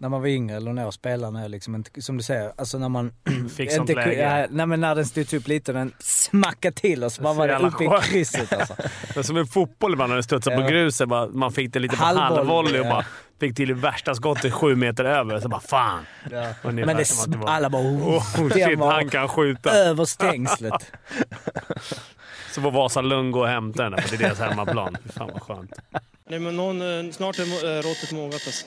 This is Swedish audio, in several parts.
när man var yngre eller när jag spelade när jag liksom inte, som du säger, alltså när man... Fick sånt inte, läge. ja, nej men när den stod typ lite och den smackade till och så bara var det uppe i skönt. krysset alltså. Det var som en fotboll ibland när det studsade på Ja. gruset. Bara, man fick det lite på Halvvolley, halvvolley och ja. bara fick till det värsta skottet sju meter över. Så bara fan. Ja. Men det, som att det var- alla bara oh, Oh, den shit, var han kan skjuta. över stängslet. Så får Vasa Lund gå och hämta den där, för det är deras hemmaplan. Fy Fan vad skönt. Nej, men någon, eh, snart är eh, råttet mogat alltså.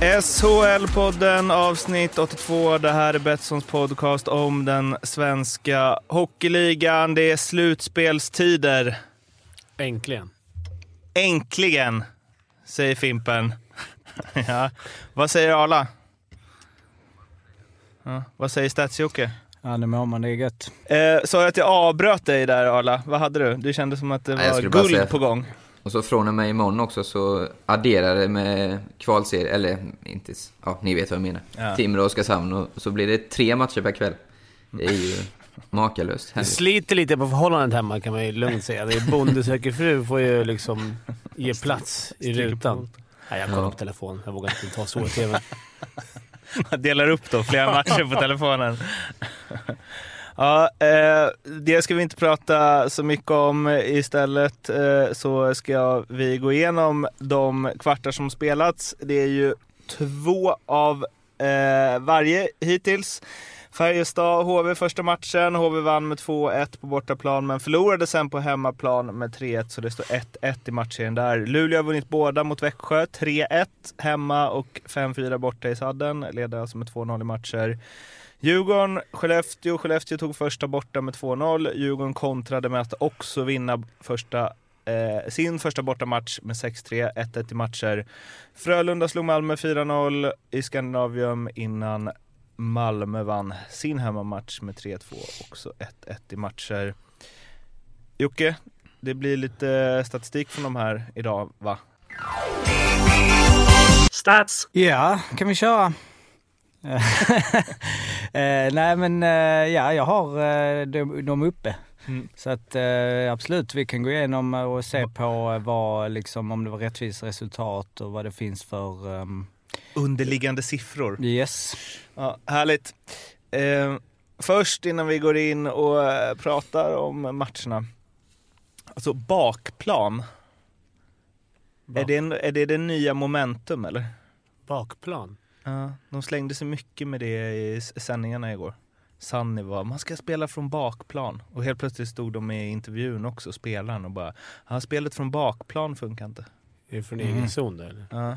SHL-podden avsnitt 82. Det här är Betssons podcast om den svenska hockeyligan. Det är slutspelstider. Äntligen. Äntligen, säger Fimpen. ja. Vad säger Arla? Ja. Vad säger Stats-Jocke? Ja, nu mår man, det är gött. Eh, sa jag att jag avbröt dig där Arla? Vad hade du? Det kändes som att det var guld säga- på gång. Och så från och med imorgon också så adderar det med kvalserie, eller inte, ja ni vet vad jag menar. Ja. Timrå och Oskarshamn och så blir det tre matcher per kväll. Det är ju makalöst. Det sliter lite på förhållandet hemma kan man ju lugnt säga. Det är Bonde söker fru får ju liksom ge plats i rutan. Nej, jag kollar Ja. på telefon. Jag vågar inte ta så i TV. Man delar upp då flera matcher på telefonen. Ja, eh, det ska vi inte prata så mycket om. Istället eh, så ska vi gå igenom de kvartar som spelats. Det är ju två av eh, varje hittills. Färjestad, HV första matchen. HV vann med 2-1 på bortaplan men förlorade sen på hemmaplan med 3-1 så det står 1-1 i matchen där. Luleå har vunnit båda mot Växjö. 3-1 hemma och 5-4 borta i sadden. Leder alltså med 2-0 i matcher. Djurgården, Skellefteå. Skellefteå tog första borta med 2-0. Djurgården kontrade med att också vinna första, eh, sin första bortamatch med 6-3, 1-1 i matcher. Frölunda slog Malmö 4-0 i Skandinavium innan Malmö vann sin hemmamatch med 3-2, också 1-1 i matcher. Jocke, det blir lite statistik från de här idag, va? Stats! Ja, kan vi köra? eh, nej men eh, ja, jag har eh, dem, dem uppe. Mm. Så att eh, absolut, vi kan gå igenom och se på eh, vad, liksom, om det var rättvist resultat och vad det finns för... ehm, Underliggande siffror. yes. Ja, härligt. Eh, först innan vi går in och eh, pratar om matcherna. Alltså bakplan. Är, det en, är det det nya momentum eller? Bakplan. Ja, de slängde sig mycket med det i sändningarna igår. Sanni var, man ska spela från bakplan. Och helt plötsligt stod de i intervjun också, spelaren, och bara, ja, spelet från bakplan funkar inte. Är det från Mm. egen zon där eller? Ja.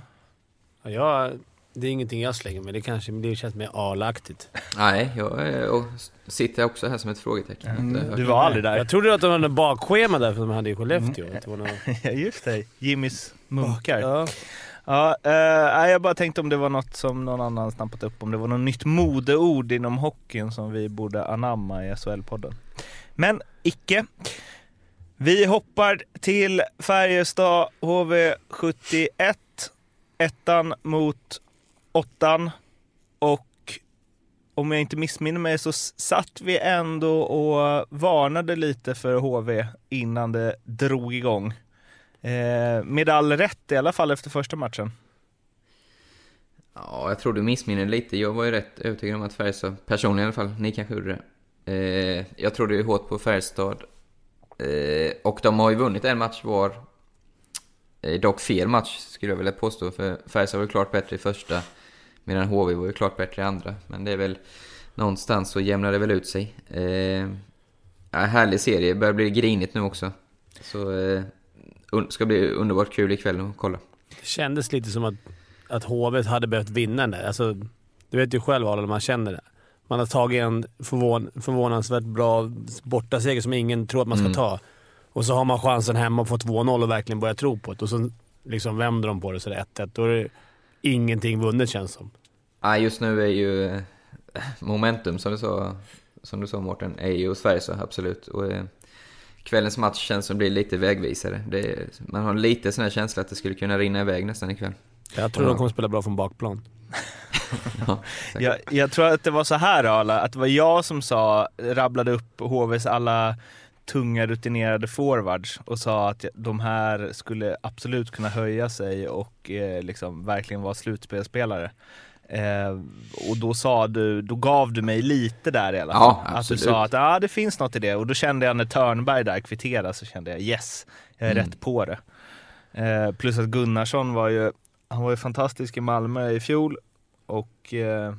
Ja, jag, det är ingenting jag slänger med. Det kanske det känns mer alaktigt. Nej, jag eh, och sitter också här som ett frågetecken. Mm, hört du var aldrig där. Jag trodde att de hade en bakschema där för de hade i Skellefteå. Något... Ja, just det. Jimmys munkar. Ja. Ja, eh, jag bara tänkte om det var något som någon annan snappat upp, om det var något nytt modeord inom hockeyn som vi borde anamma i SHL-podden. Men icke. Vi hoppar till Färjestad HV71, ettan mot åttan och om jag inte missminner mig så satt vi ändå och varnade lite för HV innan det drog igång. Eh, med all rätt i alla fall efter första matchen. Ja, jag tror du missminner lite. Jag var ju rätt övertygad om att Färjestad, personligen i alla fall, ni kanske gjorde det. Eh, jag trodde ju hårt på Färjestad. Eh, och de har ju vunnit en match var. Eh, dock fel match skulle jag vilja påstå, för Färjestad var ju klart bättre i första. Medan HV var ju klart bättre i andra. Men det är väl någonstans så jämnar det väl ut sig. Eh, ja, härlig serie, börjar bli grinigt nu också. Så eh, ska bli underbart kul ikväll att kolla. Det kändes lite som att, att HV hade behövt vinna den där. Alltså, du vet ju själv när man känner det. Man har tagit en förvån, förvånansvärt bra bortaseger som ingen tror att man ska Mm. ta. Och så har man chansen hemma att få 2-0 och verkligen börja tro på det. Och så liksom vänder de på det så det är 1-1. Då är det ingenting vunnet känns som. Nej, just nu är ju eh, momentum, som du sa, som du sa Mårten, är ju hos Färjestad, absolut. Och, eh, kvällens match känns som blir lite vägvisare. Det är, man har lite sån här känsla att det skulle kunna rinna iväg nästan ikväll. Jag tror Ja. de kommer spela bra från bakplan. Ja. Jag, jag tror att det var så här Arla, att det var jag som sa, rabblade upp HVs alla tunga rutinerade forwards och sa att de här skulle absolut kunna höja sig och eh, liksom verkligen vara slutspelspelare. Eh, och då sa du, då gav du mig lite där i alla fall. Ja, att du sa att ah, det finns något i det och då kände jag när Törnberg där kvitterade så kände jag yes, jag är Mm. rätt på det. Eh, plus att Gunnarsson var ju, han var ju fantastisk i Malmö i fjol och eh,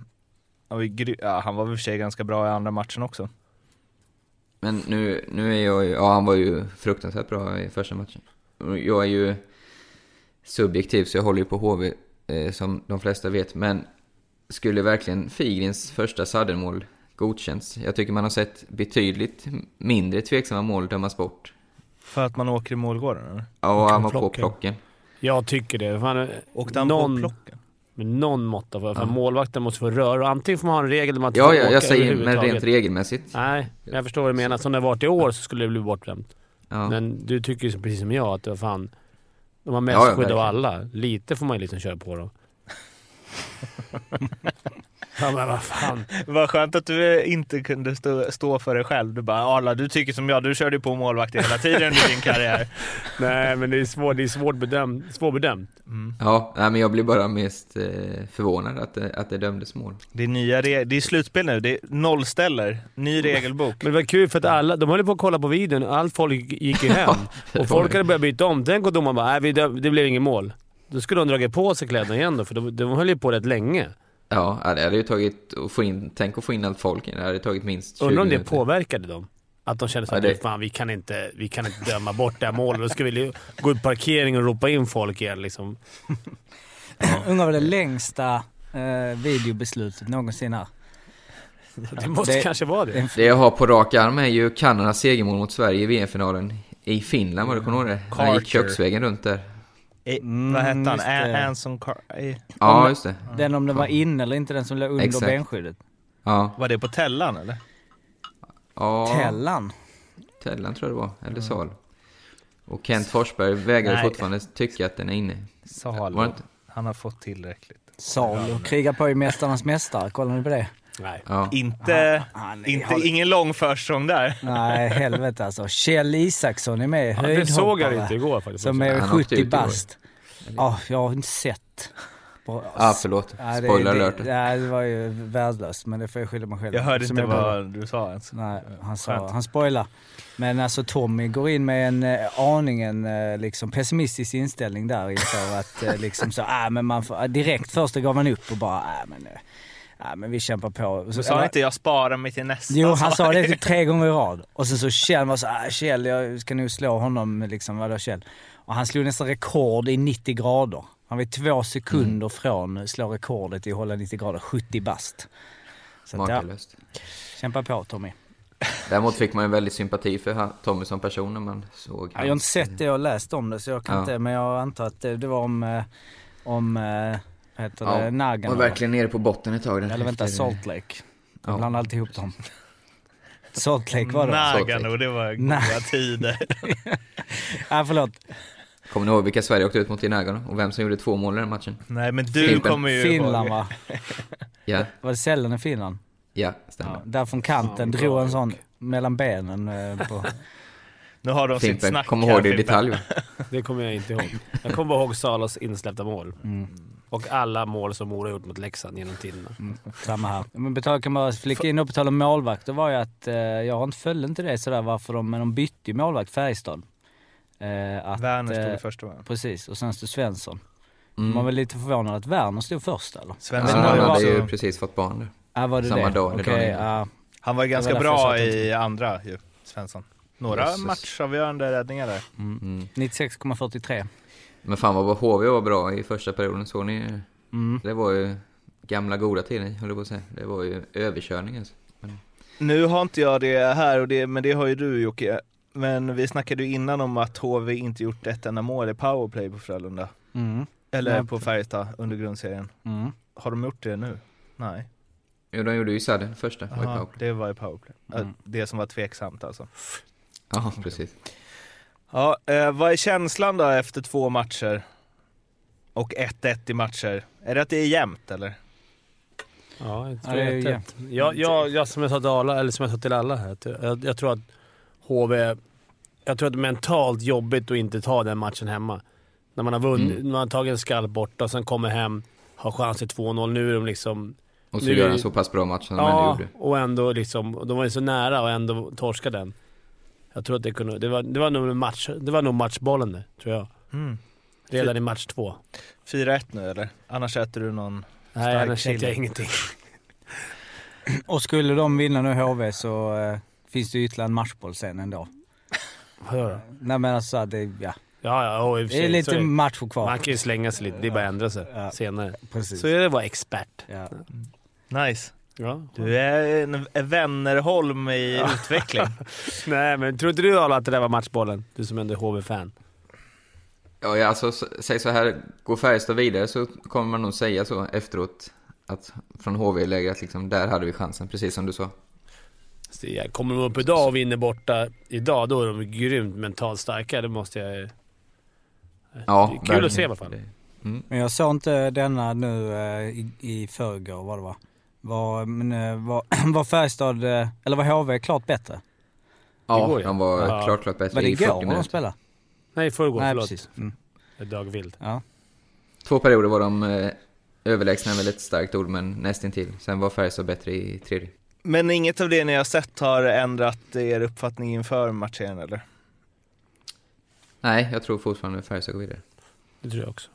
han, var ju ja, han var väl för sig ganska bra i andra matchen också. Men nu, nu är jag ju, ja han var ju fruktansvärt bra i första matchen. Jag är ju subjektiv så jag håller ju på HV eh, som de flesta vet. Men skulle verkligen Figrins första saddelmål godkänts? Jag tycker man har sett betydligt mindre tveksamma mål dömas bort. För att man åker i målgården eller? Ja, och han var på plocken. plocken. Jag tycker det. Fan, Åkte han någon, på plocken? med någon mått av... För Ja. målvakten måste få röra. Antingen får man ha en regel där man inte Ja, får ja, åka jag säger men rent regelmässigt. Nej, men jag förstår vad du menar. Som det har varit i år så skulle det bli bortdömt. Ja. Men du tycker ju precis som jag att det var fan... De har mest Ja, ja, skydd av alla. Lite får man ju liksom köra på dem. ja men vad fan. Vad skönt att du inte kunde stå, stå för dig själv. Du bara Arla, du tycker som jag, du körde ju på målvakter hela tiden under din karriär. Nej men det är svårt, det är svårt bedömt, svårbedömt. Ja, nej, men jag blir bara mest eh, förvånad att det, att det dömdes mål. Det är nya det är slutspel nu, det är nollställer, ny regelbok. Men det var kul för att alla, de höll på att kolla på videon och allt folk gick ju hem. och folk hade börjat byta om. Tänk om domaren bara nej, det blev inget mål. Då skulle de dragit på sig kläderna igen då, för de, de höll ju på rätt länge. Ja, ja, det hade ju tagit att få in, tänk att få in allt folk. Det hade tagit minst 20 Undrar om det minuter. påverkade dem? Att de kände så Ja, att det- fan, vi kan, inte, vi kan inte döma bort det här målet. Då ska vi gå ut på parkering och ropa in folk igen liksom. Undrar vad det längsta eh, videobeslutet någonsin är. Det måste Det- kanske vara det. Det jag har på rak arm är ju Kanadas segermål mot Sverige i VM-finalen. I Finland var det, kommer du ihåg det? Han gick köksvägen runt där. Mm, vad hette han? just det. A- Anson Car- Ja, just det. Den om den var inne eller inte, den som låg under Exakt. benskyddet. Ja. Var det på Tellan eller? ja Tellan. Tellan tror jag det var, eller Sal. Och Kent Forsberg vägrar Nej. fortfarande tycka att den är inne. Inte? Han har fått tillräckligt. Salo krigar på i Mästarnas Mästare, kollar ni på det? Nej. Ja. Inte, Han, inte har- ingen lång försprång där. Nej, helvete alltså. Kjell Isaksson är med, Ja, det såg jag inte igår faktiskt. Som är Han åkte 70 ut igår. bast. Ja, jag har inte sett. Bra. Ah, förlåt. Ja, det- Spoiler det, alert. det, det var ju värdelöst, men det får jag skylla mig själv. Jag hörde Som inte jag vad du sa ens. Nej, han sa, han spoilar. Men alltså Tommy går in med en eh, aningen eh, liksom pessimistisk inställning där inför att eh, liksom så, ah, men man får, direkt första gav han upp och bara, ah, men, eh, ah, men vi kämpar på. Och så- Du sa inte jag sparar mig till nästa? Jo, han sa det typ tre gånger i rad. Och sen så Kjell var så ah, Kjell jag ska nog slå honom liksom, vadå Kjell? Och han slog nästan rekord i 90 grader. Han var två sekunder Mm. från att slå rekordet i att hålla 90 grader, 70 bast. Så att, ja, Makalöst. kämpa på Tommy. Däremot fick man ju väldigt sympati för han- Tommy som person när man såg Ja, jag har inte sett det, jag har läst om det så jag kan Ja. inte, men jag antar att det, det var om, eh, om heter det, Ja, Nagano. var verkligen nere på botten ett tag där. Eller vänta, efter- Salt Lake. Jag Ja. blandar alltid ihop dem. Salt Lake var det? Nagano, det var goda tider. ah, förlåt. Kommer ni ihåg vilka Sverige åkte ut mot i Nagano? Och vem som gjorde två mål i den matchen? Nej men du Fimpen. kommer ju Finland ihåg. va? Ja, Var det Sälen i Finland? ja, stämmer. Ja, där från kanten Fan, drog en sån mellan benen eh, på... Nu har de sitt Fimpen, snack kommer här, ihåg det i detalj? Det kommer jag inte ihåg. Jag kommer bara ihåg Salas insläppta mål. Mm, Och alla mål som Mora gjort mot Leksand genom tiderna. samma här. Men betal, kan bara flika in och betala målvakt. Det var ju att, eh, jag har inte följt inte det sådär varför de, men de bytte ju målvakt Färjestad. Eh, att, Werner stod eh, i första va? Precis, och sen stod Svensson. Mm. Man var lite förvånad att Werner stod först eller? Ja, Svensson Men han hade ju precis fått barn nu. Ja, var det Samma det? dag innan. ja. han var ju ganska var bra i andra ju, Svensson. Några Jesus. matchavgörande räddningar där. Mm. Mm. 96,43. Men fan vad HV var bra i första perioden, såg ni? Mm. Det var ju gamla goda tider, höll jag på att säga. Det var ju överkörning alltså. Nu har inte jag det här, och det, men det har ju du Jocke. Men vi snackade ju innan om att HV inte gjort ett enda mål i powerplay på Frölunda. Mm. Eller Ja. på Färjestad under grundserien. Mm. Har de gjort det nu? Nej. Jo, de gjorde ju sadden första, var i Aha, powerplay. det var i powerplay. Äh, Mm. Det som var tveksamt alltså. Ja, precis. Ja, eh, vad är känslan då efter två matcher? Och 1-1 i matcher? Är det att det är jämnt eller? Ja, jag Ja, tror är det är rätt. Jag, jag, jag, som jag sa till alla, eller som jag sa till alla här, jag, jag tror att HV... Jag tror att det är mentalt jobbigt att inte ta den matchen hemma. När man har vunnit, Mm. när man har tagit en skalp borta och sen kommer hem, har chans till 2-0. Nu är de liksom... Och så Nu- gör en så pass bra match som de ändå Ja, gjorde. och ändå liksom... De var ju så nära och ändå torska den. Jag tror att det kunde... Det var, det var, nog, match, det var nog matchbollen det, tror jag. Mm. Redan i match två. 4-1 nu eller? Annars äter du någon Nej, stark annars vet jag ingenting. Och skulle de vinna nu HV så eh, finns det ju ytterligare en matchboll sen ändå. Vad gör du? Nej men alltså det, ja. Ja, ja, och i och för Det är sig, så lite matcher kvar. Man kan ju slänga sig lite, det är bara att ändra sig Ja. senare. Precis. Så är det att vara expert. Ja. Nice. Ja. Du är en Wennerholm i utveckling. Nej, men tror inte du Arla att det där var matchbollen? Du som ändå är HV-fan. Ja, ja, alltså säg så här, går Färjestad vidare så kommer man nog säga så efteråt. Att från HV-lägret liksom, där hade vi chansen, precis som du sa. Så jag Kommer de upp idag och vinner borta idag, då är de grymt mentalt starka. Det måste jag... Ja, det är kul att se i alla fall. Det- Men jag såg inte denna nu eh, i, i förrgår vad det var. Var, men, eh, var, var Färjestad, eh, eller var HV klart bättre? Ja, Igår, ja. de var Ja. klart, klart bättre Var det i 40 igår de minuter. spelade? Nej, i förrgår. Nej Förlåt. precis. Mm. Jag är dagvild. Ja. Två perioder var de eh, överlägsna, ett starkt ord, men nästintill. Sen var Färjestad bättre i tredje. Men inget av det ni har sett har ändrat er uppfattning inför matchen eller? Nej, jag tror fortfarande Färjestad går vidare. Det tror jag också.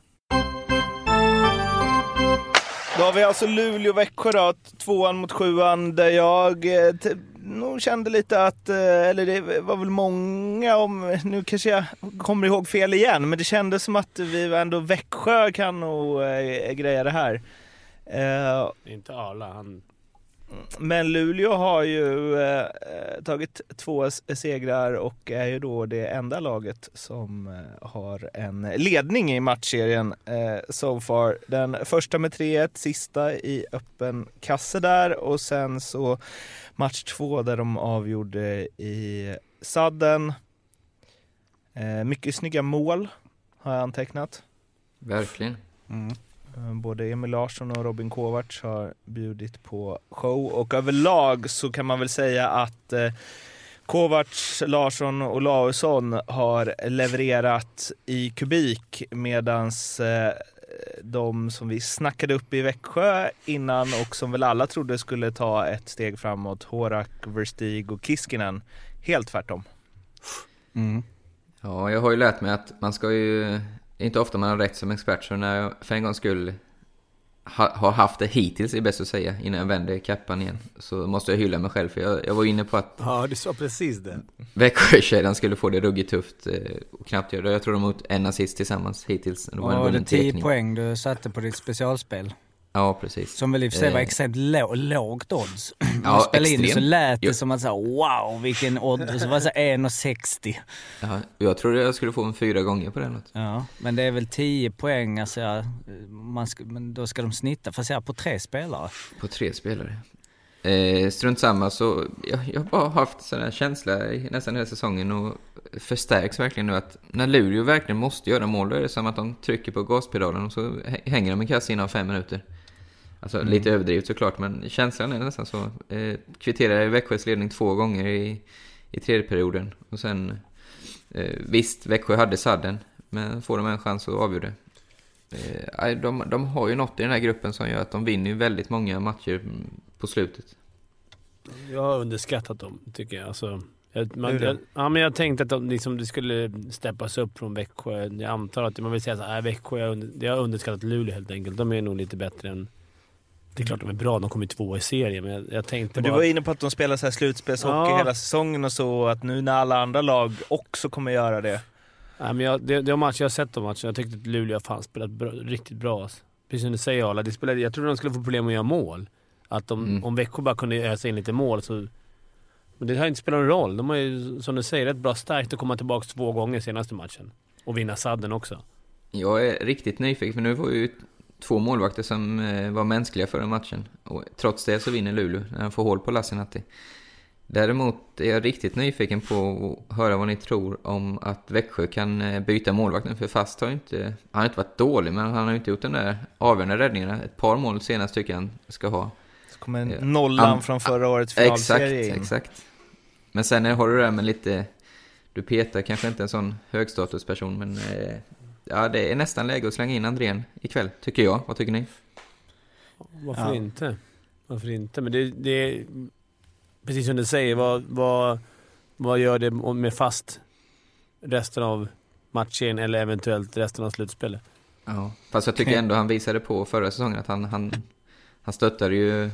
Då har vi alltså Luleå-Växjö då, tvåan mot sjuan, där jag eh, nog kände lite att, eh, eller det var väl många om, nu kanske jag kommer ihåg fel igen, men det kändes som att vi ändå, Växjö kan nog äh, greja det här. Uh, Inte Arla, han men Luleå har ju eh, tagit två segrar och är ju då det enda laget som eh, har en ledning i matchserien eh, so far. Den första med 3-1, sista i öppen kasse där och sen så match två där de avgjorde i sadden. Eh, mycket snygga mål har jag antecknat. Verkligen. Mm. Eh, Både Emil Larsson och Robin Kovacs har bjudit på show och överlag så kan man väl säga att eh, Kovacs, Larsson och Lausson har levererat i kubik medans eh, de som vi snackade upp i Växjö innan och som väl alla trodde skulle ta ett steg framåt, Horak, Verstig och Kiskinen, helt tvärtom. Mm. Ja, jag har ju lärt mig att man ska ju... Det är inte ofta man har rätt som expert, så när jag för en gångs skull ha, har haft det hittills, är bäst att säga, innan jag vänder kappan igen, så måste jag hylla mig själv. För jag, jag var inne på att Ja, du sa precis det. Växjökedjan skulle få det ruggigt tufft eh, och knappt göra det. Jag tror de har gjort en assist tillsammans hittills. Det var en Och det vunnen 10 tekning. poäng du satte på ditt specialspel. Ja, precis. Som väl i och för sig var Eh. extremt lå, lågt odds. När Ja, spelade in det så lät det Jo. som att så här, wow vilken odds. Så var det så här 1,60. Ja, jag trodde jag skulle få en fyra gånger på den. Ja, men det är väl 10 poäng, alltså, ja, man ska, men då ska de snitta, fast ja, på tre spelare. På tre spelare. Eh, strunt samma, så jag, jag har bara haft sån här känsla i nästan hela säsongen och förstärks verkligen nu att när Luleå verkligen måste göra mål, då är det som att de trycker på gaspedalen och så hä- hänger de en kasse inom fem minuter. Alltså lite överdrivet såklart, men känslan är nästan så. Eh, kvitterar i Växjös ledning två gånger i, i tredje perioden och sen eh, visst, Växjö hade sadden, men får de en chans att avgöra det. Eh, de, de har ju något i den här gruppen som gör att de vinner ju väldigt många matcher mm, på slutet. Jag har underskattat dem, tycker jag. Alltså, jag, man, jag, ja, men jag tänkte att de, liksom, det skulle steppas upp från Växjö. Jag antar att man vill säga såhär, Växjö, jag, under, jag har underskattat Luleå helt enkelt. De är nog lite bättre än... Det är klart de är bra, de kommer ju två i serien, men jag, jag tänkte Men du bara... var inne på att de spelar så här slutspelshockey Ja. hela säsongen och så, att nu när alla andra lag också kommer göra det. Nej, men jag, det, det har matcher jag har sett de matcherna. Jag tyckte att Luleå fan spelat bra, riktigt bra. Alltså. Precis som du säger Arla, det spelade, jag trodde de skulle få problem att göra mål. Att de, Mm. om Växjö bara kunde ösa in lite mål så... Men det har inte spelat någon roll. De har ju, som du säger, rätt bra starkt att komma tillbaka två gånger senaste matchen. Och vinna sadden också. Jag är riktigt nyfiken, för nu var ju två målvakter som eh, var mänskliga förra matchen. Och trots det så vinner Luleå när han får hål på Lassinantti. Däremot är jag riktigt nyfiken på att höra vad ni tror om att Växjö kan eh, byta målvakten. För Fast har inte, han har inte varit dålig, men han har inte gjort de där avgörande räddningarna. Ett par mål senast tycker jag han ska ha. Så kommer Ja. nollan An- från förra årets Exakt, finalserie in. exakt. Men sen har du det där med lite... Du petar kanske inte en sån högstatusperson, men... Ja, det är nästan läge att slänga in Andrén ikväll, tycker jag. Vad tycker ni? Varför Ja. inte? Varför inte? Men det, det är precis som du säger, vad, vad, vad gör det med fast resten av matchen eller eventuellt resten av slutspelet? Ja. Fast jag tycker ändå han visade på förra säsongen att han, han, han stöttade ju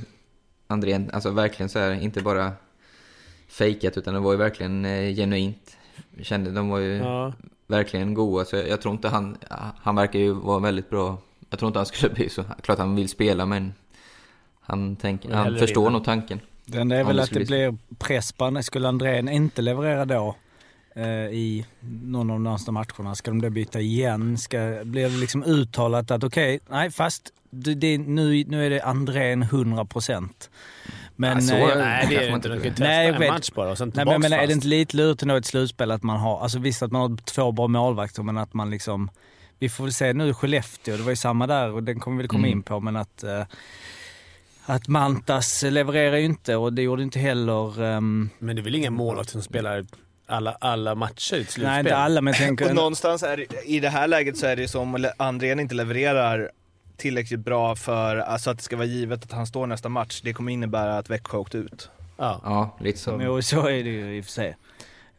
Andrén, alltså verkligen så här, inte bara fejkat utan det var ju verkligen eh, genuint. Kände, de var ju Ja. Verkligen goa, så jag, jag tror inte han, han verkar ju vara väldigt bra. Jag tror inte han skulle bli så, klart han vill spela men han, tänker, Vill han förstår vinna. nog tanken. Den är väl det att det blir press på. Skulle Andrén inte leverera då eh, i någon av de närmsta matcherna, ska de då byta igen? Ska, blir det liksom uttalat att okej, nej fast det, det, nu, nu är det Andrén 100%. Men, Ja, så- eh, jag- Nej, det är det inte. Inte kan ju testa Nej, jag en vet. match bara och sen Nej, men är det inte lite lurigt att nå ett slutspel att man har, alltså visst att man har två bra målvakter men att man liksom, vi får väl se nu i Skellefteå, det var ju samma där och den kommer vi väl komma Mm. in på men att eh, att Mantas levererar ju inte och det gjorde inte heller... ehm, Men det är väl inga målvakter som spelar alla, alla matcher i ett slutspel? nej, inte alla men jag tänker... Och någonstans är i det här läget så är det som om Andrén inte levererar tillräckligt bra för alltså att det ska vara givet att han står nästa match. Det kommer innebära att Växjö åkt ut. Ja. Ja, lite så. Jo, så är det ju i och för sig.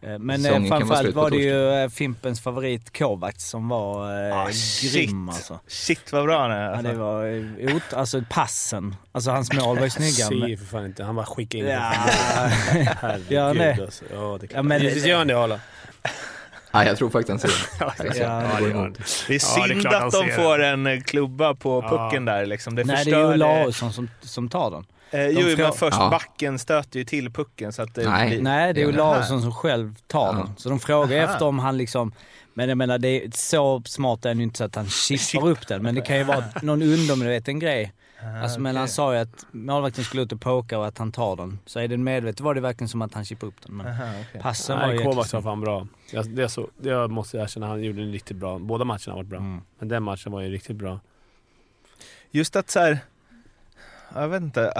Eh, Men Säsongen eh, vara framförallt var det ju eh, Fimpens favorit Kovacs som var eh, Ah, grym alltså. Shit vad bra han är. Ja, Alltså. det var eh, ot, alltså passen. Alltså hans mål var ju snygga. Ju för fan inte. Han bara skickar in Ja. Herregud det? alltså. Ja, det är klart. Ja, men- Visst gör han det, Arla? Ja, jag tror faktiskt han ser det. Ja, Ja, det, det är det är Ja, det är synd klart han att de får en eh, klubba på Ja. pucken där liksom. Det Nej, det är ju. Olausson som, som tar den. Eh, jo, ska- men först Ja. backen stöter ju till pucken så att det Nej. blir... Nej, det är ju Ja. Olausson som själv tar Ja. den. Så de frågar Aha. efter om han liksom... Men jag menar, det är så smart är han ju inte så att han chippar upp den. Men det kan ju vara någon undermedveten grej. Alltså, men han sa ju att målvakten skulle ut och poka och att han tar den. Så är den medvetet var det verkligen som att han chippade upp den. Men Aha, okej. passen var Nej, ju Kovacs var fan bra. Jag, det, så, det jag måste jag erkänna, han gjorde en riktigt bra. Båda matcherna har varit bra. Mm. Men den matchen var ju riktigt bra. Just att så här, jag vet inte,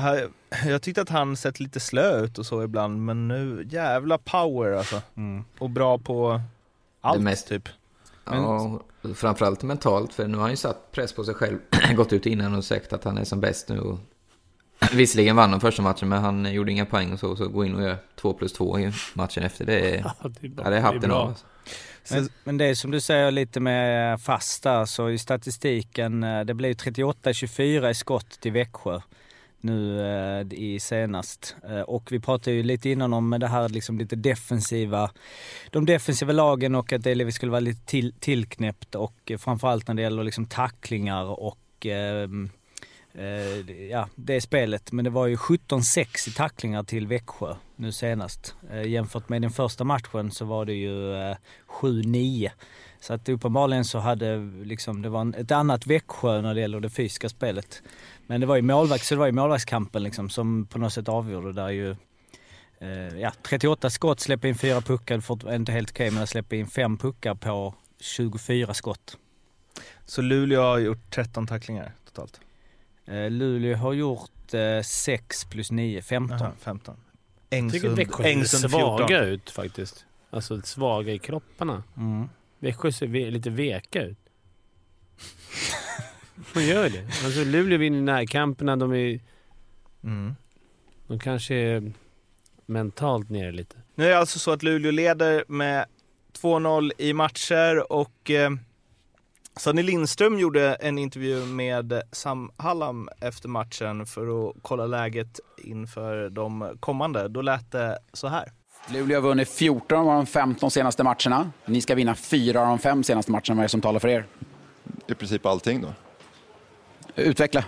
jag tyckte att han sett lite slö ut och så ibland, men nu jävla power alltså. Mm. Och bra på allt mest- typ. Ja, och framförallt mentalt, för nu har han ju satt press på sig själv. Gått ut innan och sagt att han är som bäst nu. Och visserligen vann de första matchen, men han gjorde inga poäng och så. Så gå in och göra 2 plus 2 i matchen efter, det är, Ja, det är, bra. ja, det är hatten av. Alltså. Men, men det är som du säger lite med fasta, så i statistiken, eh, det blev 38-24 i skott till Växjö nu eh, i senast. Eh, Och vi pratade ju lite innan om det här liksom lite defensiva, de defensiva lagen och att det skulle vara lite till, tillknäppt och framförallt när det gäller liksom tacklingar och ehm, eh, ja, det spelet. Men det var ju 17-6 i tacklingar till Växjö nu senast. Eh, jämfört med den första matchen så var det ju eh, 7-9. Så att uppenbarligen så hade liksom, det var ett annat Växjö när det gäller det fysiska spelet. Men det var ju målvakt, så det var ju målvaktskampen liksom som på något sätt avgjorde där ju eh, ja, 38 skott, släppa in fyra puckar, fort, inte helt okej, men att släppa in fem puckar på 24 skott. Så Luleå har gjort 13 tacklingar totalt. Eh, Luleå har gjort eh, 6 plus 9, 15. Aha, 15. Jag tycker Engsund, Växjö ser Engsund 14. svaga ut faktiskt. Alltså svaga i kropparna. Mm. Växjö ser lite veka ut. Man gör det. Alltså Luleå vinner närkamperna. De, är, Mm. de kanske är mentalt nere lite. Nu är det alltså så att Luleå leder med 2-0 i matcher och eh, Sonny Lindström gjorde en intervju med Sam Hallam efter matchen för att kolla läget inför de kommande. Då lät det så här. Luleå har vunnit 14 av de 15 senaste matcherna. Ni ska vinna fyra av de fem senaste matcherna. Vad är det som talar för er? I princip allting då. Utveckla.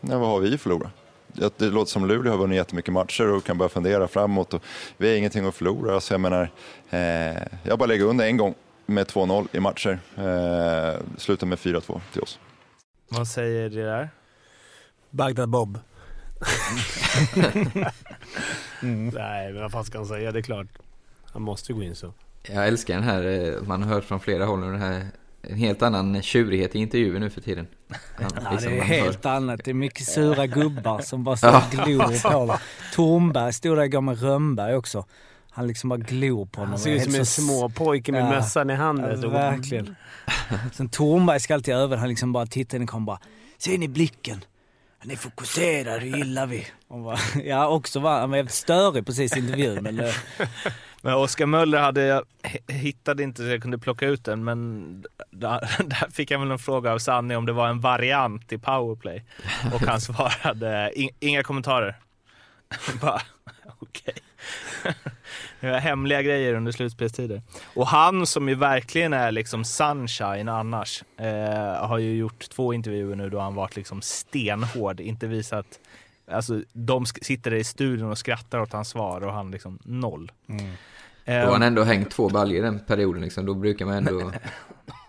Ja, vad har vi att förlora? Det, låter som Luleå har vunnit jättemycket matcher och kan börja fundera framåt. Och vi har ingenting att förlora. Så jag menar, eh, jag bara lägger under en gång. med 2-0 i matcher. Eh, slutar med 4-2 till oss. Vad säger det där? Bagdad Bob. Nej, men vad fan ska han säga? Det är klart. Han måste gå in så. Jag älskar den här, eh, man har hört från flera håll nu, den här en helt annan tjurighet i intervjuer nu för tiden. Han, Ja, liksom, det är man helt hör- annat. Det är mycket sura gubbar som bara så Ja. glor på honom. Tornberg stod där igår med Rönnberg också. Han liksom bara glor på honom. Han ser ut som Helt en så- småpojke med Ja. mössan i handen. Ja, verkligen. Sen Tornberg ska alltid över. Han liksom bara tittar in i kameran bara. Ser ni blicken? Han är fokuserad, det gillar vi. Och bara, ja, också var han var jävligt störig precis i intervjun. Men, eh, men Oskar Möller hade jag, hittade inte så jag kunde plocka ut den, men där, där fick jag väl en fråga av Sanni om det var en variant i powerplay. Och han svarade, "In- inga kommentarer. Bara, okej. Det var hemliga grejer under slutspelstider. Och han som ju verkligen är liksom sunshine annars, eh, har ju gjort två intervjuer nu då han varit liksom stenhård, inte visat Alltså, de sitter i studion och skrattar åt hans svar och han liksom noll. Mm. Då har han ändå hängt två baljor den perioden liksom. Då brukar man ändå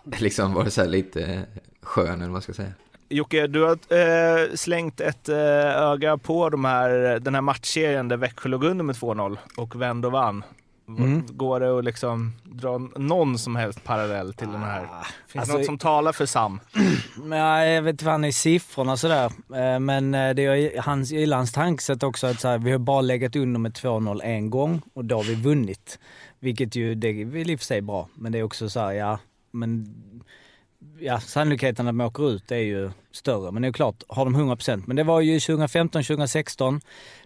liksom vara så lite skön eller vad man ska säga. Jocke, du har eh, slängt ett eh, öga på de här, den här matchserien där Växjö låg under med 2-0 och vände och vann. Mm. Går det att liksom dra någon som helst parallell till den här? Finns alltså- det något som talar för Sam? Men jag vet inte är i siffrorna sådär. Eh, Men eh, det är hans, gillar hans tankesätt också att så här, vi har bara legat under med 2-0 en gång och då har vi vunnit. Vilket ju, det är väl i och för sig bra. Men det är också så här, ja, men ja, sannolikheten att de åker ut är ju större. Men det är klart, har de 100%. Men det var ju 2015-2016.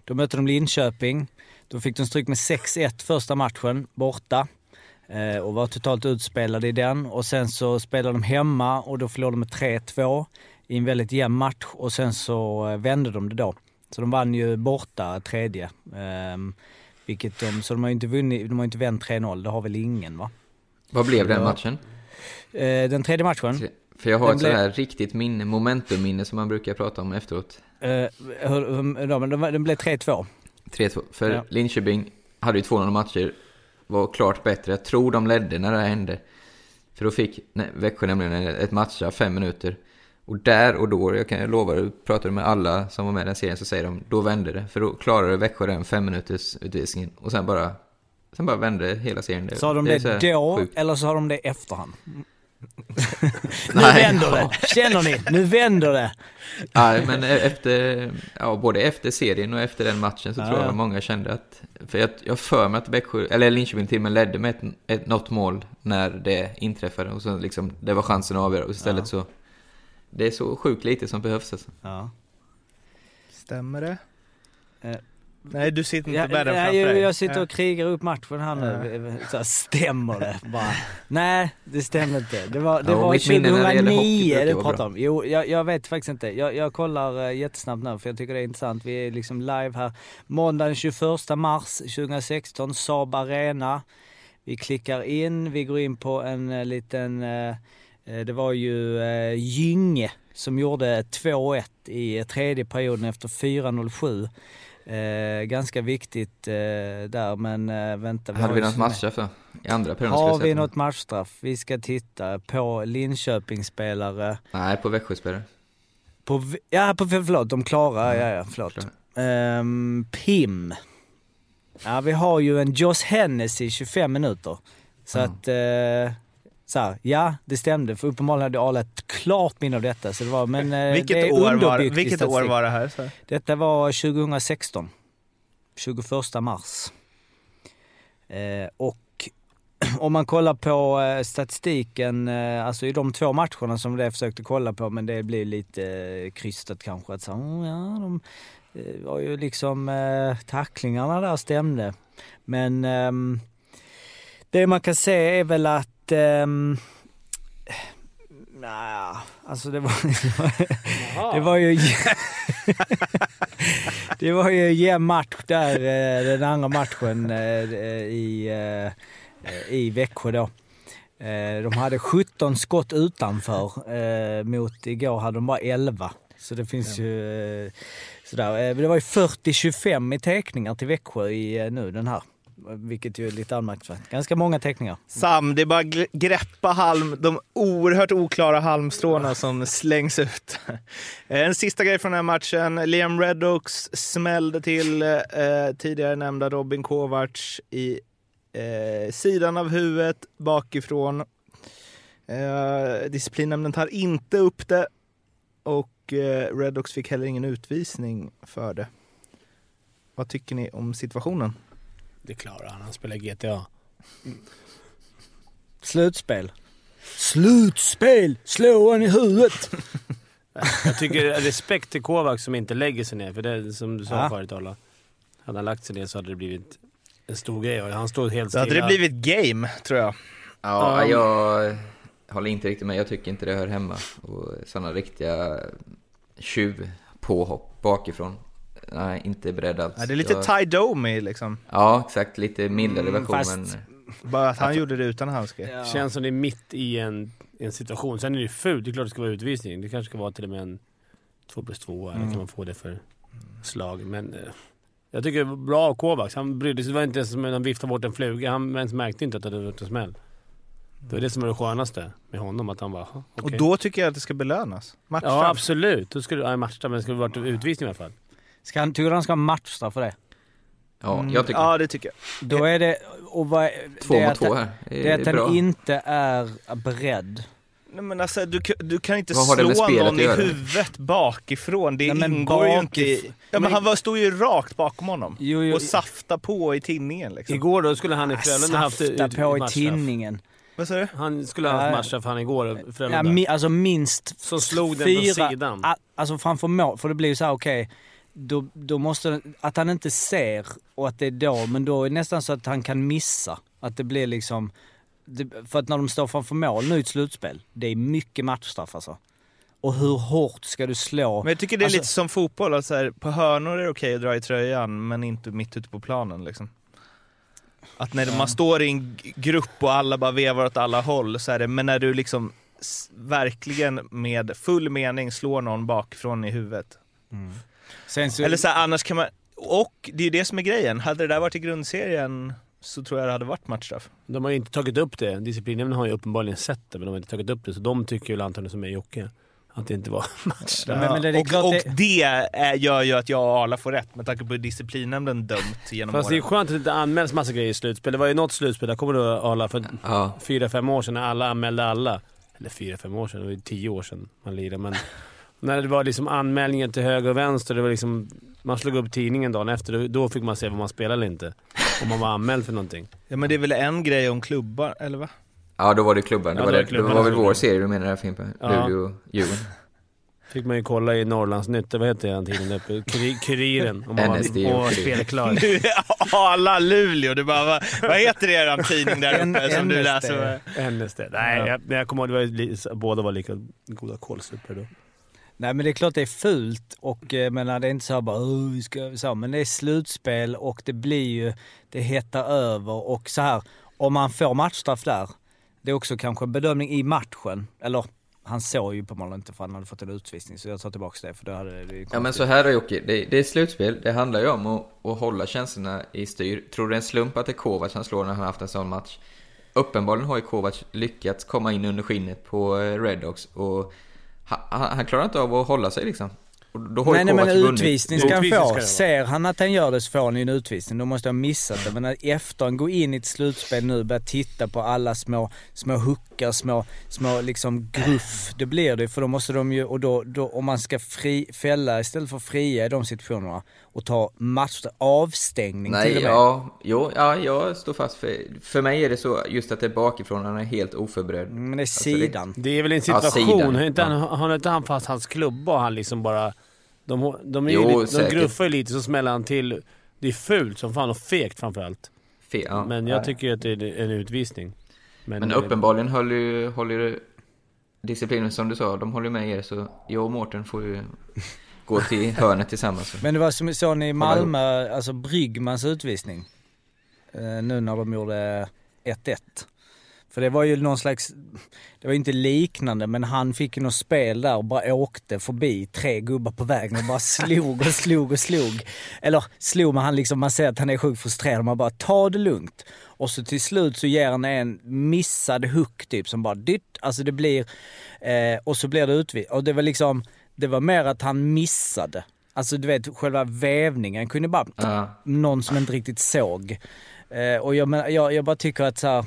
Då mötte de Linköping. Då fick de stryk med 6-1 första matchen borta. Eh, och var totalt utspelade i den. Och sen så spelade de hemma och då förlorade de med 3-2 i en väldigt jämn match. Och sen så eh, vände de det då. Så de vann ju borta tredje. Ehm, vilket de, så de har ju inte vunnit, de har inte vänt 3-0. Det har väl ingen va? Vad blev den matchen? Eh, den tredje matchen. För jag har Den ett blev- sådär riktigt minne, momentumminne som man brukar prata om efteråt. Eh, hur, hur, de, de, den blev 3-2. 3-2. För Ja. Linköping hade ju 200 matcher, var klart bättre. Jag tror de ledde när det här hände. För då fick nej, Växjö nämligen ett matcha, fem minuter. Och där och då, jag kan lova dig, pratar du med alla som var med i den serien så säger de, då vände det. För då klarade Växjö den fem minuters utvisningen. Och sen bara, sen bara vände hela serien. Sa de det, här då sjukt. eller sa de det efterhand? Nu Nej, vänder ja. det! Känner ni? Nu vänder det! Ja, men efter, ja, både efter serien och efter den matchen så Ja, tror ja. jag många kände att, för jag, jag för mig att Växjö, eller Linköping till och med ledde med ett, ett, något mål när det inträffade och så liksom, det var chansen att avgöra och istället Ja. så, det är så sjukt lite som behövs alltså. Ja. Stämmer det? Eh, Nej, du sitter inte med den framför jag, dig. jag sitter och krigar upp matchen här nu. Så här, stämmer det? Bara, nej, det stämmer inte. Det var, det Ja, var mitt minne när det gäller hockey 2009 brukar det vara pratar bra. om. Jo, jag, jag vet faktiskt inte. Jag, jag kollar uh, jättesnabbt nu för jag tycker det är intressant. Vi är liksom live här. Måndag den 21 mars 2016, Saab Arena. Vi klickar in, vi går in på en eh, liten, eh, eh, det var ju Gynge som gjorde 2-1 i eh, tredje perioden efter 4.07. Eh, ganska viktigt eh, där men eh, vänta. Hade har vi något matchstraff då? I andra perioden Har vi något matchstraff? Vi ska titta på Linköpingsspelare. Nej, på Växjöspelare. På, ja, på, förlåt, de klara. Ja, ja, förlåt. Ehm, Pim. Ja, vi har ju en Josh Hennessy 25 minuter. Så Mm. att, eh, så här, ja det stämde. För uppenbarligen hade Arla ett klart minne av detta. Så det var, men, eh, det Vilket, är år var, vilket år var det här? Så? Detta var 2016. 21 mars. Eh, och om man kollar på eh, statistiken, eh, alltså i de två matcherna som det försökte kolla på, men det blir lite eh, krystat kanske. Att så, oh, ja, de eh, var ju liksom, tacklingarna där stämde. Men ehm, det man kan se är väl att ehm, Nej, alltså det var, det var ju... det var ju jämn match där, eh, den andra matchen eh, i, i Växjö då. De hade 17 skott utanför, mot igår hade de bara 11. Så det finns ju sådär. Det var ju 40-25 i teckningar till Växjö i nu den här vilket ju är lite anmärkningsvärt. Ganska många teckningar. Sam, det är bara greppa halm, de oerhört oklara halmstråna som slängs ut. Eh, en sista grej från den här matchen. Liam Reddocks smällde till eh, tidigare nämnda Robin Kovacs i eh, sidan av huvudet bakifrån. Eh, disciplinnämnden tar inte upp det och eh, Reddocks fick heller ingen utvisning för det. Vad tycker ni om situationen? Det klarar han. Han spelar GTA. Slutspel. Slutspel! Slå han i huvudet! Jag tycker respekt till Kovacs som inte lägger sig ner. För det som du sa Ja. förut Arla. Hade han lagt sig ner så hade det blivit en stor grej. Och Han stod helt Då stilla. hade det blivit game, tror jag. Ja, Ja. jag håller inte riktigt med. Jag tycker inte det hör hemma. Och sådana riktiga tjuvpåhopp bakifrån. Nej, inte beredd alls. Ja, det är lite jag... Ty Domi liksom. Ja, exakt. Lite mildare Mm, version. fast-. Bara att han gjorde det utan handske. Ja. Känns som det är mitt i en, en situation. Sen är det ju fult. Det är klart det ska vara utvisning. Det kanske ska vara till och med en 2 plus 2 eller Mm. kan man få det för slag. Men eh, jag tycker det var bra av Kovacs. Han brydde sig. Det var inte ens som att han viftade bort en fluga. Han ens märkte inte att det hade varit en smäll. Det var det som var det skönaste med honom. Att han bara, "Jaha, Och okej." då tycker jag att det ska belönas. Matchstraff. Ja, absolut. Då skulle, ja, matchstraff, men det skulle varit utvisning i alla fall. Ska han, tycker du han ska ha matchstraff för det? Ja, Mm, jag tycker Ja, det tycker jag. Då är det... Och vad, två det mot att två här. Det är att bra. han inte är beredd. Nej, men alltså, du, kan- du kan inte Vad har det med slå spelet någon att i göra? huvudet bakifrån. Det Nej, men ingår ju bakif- inte i... Ja, men Men- han var, stod ju rakt bakom honom. Jo, jo, och safta på i tinningen liksom. Igår då skulle han i Frölunda haft ut, Safta på i matchstraff. tinningen. Vad sa du? Han skulle ha haft Ja. matchstraff han igår, Frölunda. Ja, mi, alltså minst Så slog den fyra, på sidan. a- Alltså framför mål, för det blir ju så här, okej. Då, då måste att han inte ser och att det är då, men då är det nästan så att han kan missa. Att det blir liksom, för att när de står framför mål nu i ett slutspel, det är mycket matchstraff alltså. Och hur hårt ska du slå? Men jag tycker det är Alltså- lite som fotboll, att så här, på hörnor är det okej att dra i tröjan, men inte mitt ute på planen liksom. Att när man står i en grupp och alla bara vevar åt alla håll, så är det, men när du liksom verkligen med full mening slår någon bakifrån i huvudet. Sen så, Eller så här, annars kan man, och det är ju det som är grejen, hade det där varit i grundserien så tror jag det hade varit matchstraff. De har ju inte tagit upp det. Disciplinnämnden har ju uppenbarligen sett det, men de har inte tagit upp det. Så de tycker ju antagligen som är Jocke, att det inte var match. Ja, men- men och, klart och det- är, gör ju att jag och Arla får rätt med tanke på hur disciplinnämnden dömt genom Fast det är åren. skönt att det inte anmäls massa grejer i slutspel. Det var ju något slutspel, där kommer du Arla, för Ja. fyra, fem år sedan när alla anmälde alla. Eller fyra, fem år sedan, det var ju tio år sedan man lirade. Men när det var liksom anmälningar till höger och vänster, det var liksom, man slog upp tidningen dagen efter, då- fick man se vad man spelade eller inte. Om man var anmäld för någonting. Ja men det är väl en grej om klubbar, eller va? Ja, då var det klubban. Ja, Det var, då var det, det klubban. det var väl vår serie du menar där Fimpen? Ja. Luleå, Djurgården. Fick man ju kolla i Norrlandsnytt, vad heter den tidningen där uppe? Kuri- Kuriren. Om man NSD var, och spelklar. Nu är Arla Luleå, du bara, vad, vad heter eran tidning där uppe som du läser? NSD. Nej, Ja. jag, jag kommer ihåg, det var ju li- båda var lika goda kålsupor då. Nej men det är klart det är fult och eh, menar, det är inte så här bara "Åh, vi ska så, men det är slutspel och det blir ju, det hettar över och så här. Om man får matchstraff där, det är också kanske en bedömning i matchen, eller han såg ju uppenbarligen inte för han hade fått en utvisning så jag tar tillbaka det för då hade det, Ja men så här då Jocke, det, det är slutspel, det handlar ju om att, att hålla känslorna i styr. Tror du det är en slump att det är Kovacs han slår när han har haft en sån match? Uppenbarligen har ju Kovacs lyckats komma in under skinnet på eh, Redhawks och han, han, klarar inte av att hålla sig liksom. Och då har ju Nej, nej men utvisning ska han få. Ser han att han gör det så får han ju en utvisning. Då måste han missat det. Men efter han går in i ett slutspel nu och börjar titta på alla små, små hookar, små, små liksom gruff. Det blir det för då måste de ju, och då, då om man ska fri, fälla istället för fria i de situationerna och ta match, avstängning till Nej, och med. ja, jo, ja, jag står fast för, för mig är det så just att det är bakifrån, han är helt oförberedd. Men det är Alltså, det- sidan. Det är väl en Ja, situation, sidan, har, inte han, ja. har inte han fast hans klubba och han liksom bara... De, de, är ju Jo, lite, de gruffar ju lite så smäller han till. Det är fult som fan och fegt framförallt. Fe, ja. Men jag tycker att det är en utvisning. Men uppenbarligen håller ju, håller ju disciplinen som du sa, de håller med er så jag och Mårten får ju gå till hörnet tillsammans. Men det var som såg ni i Malmö, alltså Bryggmans utvisning. Eh, nu när de gjorde 1-1. För det var ju någon slags, det var inte liknande men han fick ju något spel där och bara åkte förbi tre gubbar på vägen och bara slog och slog och slog. Eller slog men han liksom, man ser att han är sjukt frustrerad man bara ta det lugnt. Och så till slut så ger han en missad hook typ som bara dytt, alltså det blir, eh, och så blir det utvid. Och det var liksom, det var mer att han missade. Alltså du vet själva vävningen kunde bara, Ja. någon som inte riktigt såg. Eh, och jag, men, jag, jag bara tycker att så här,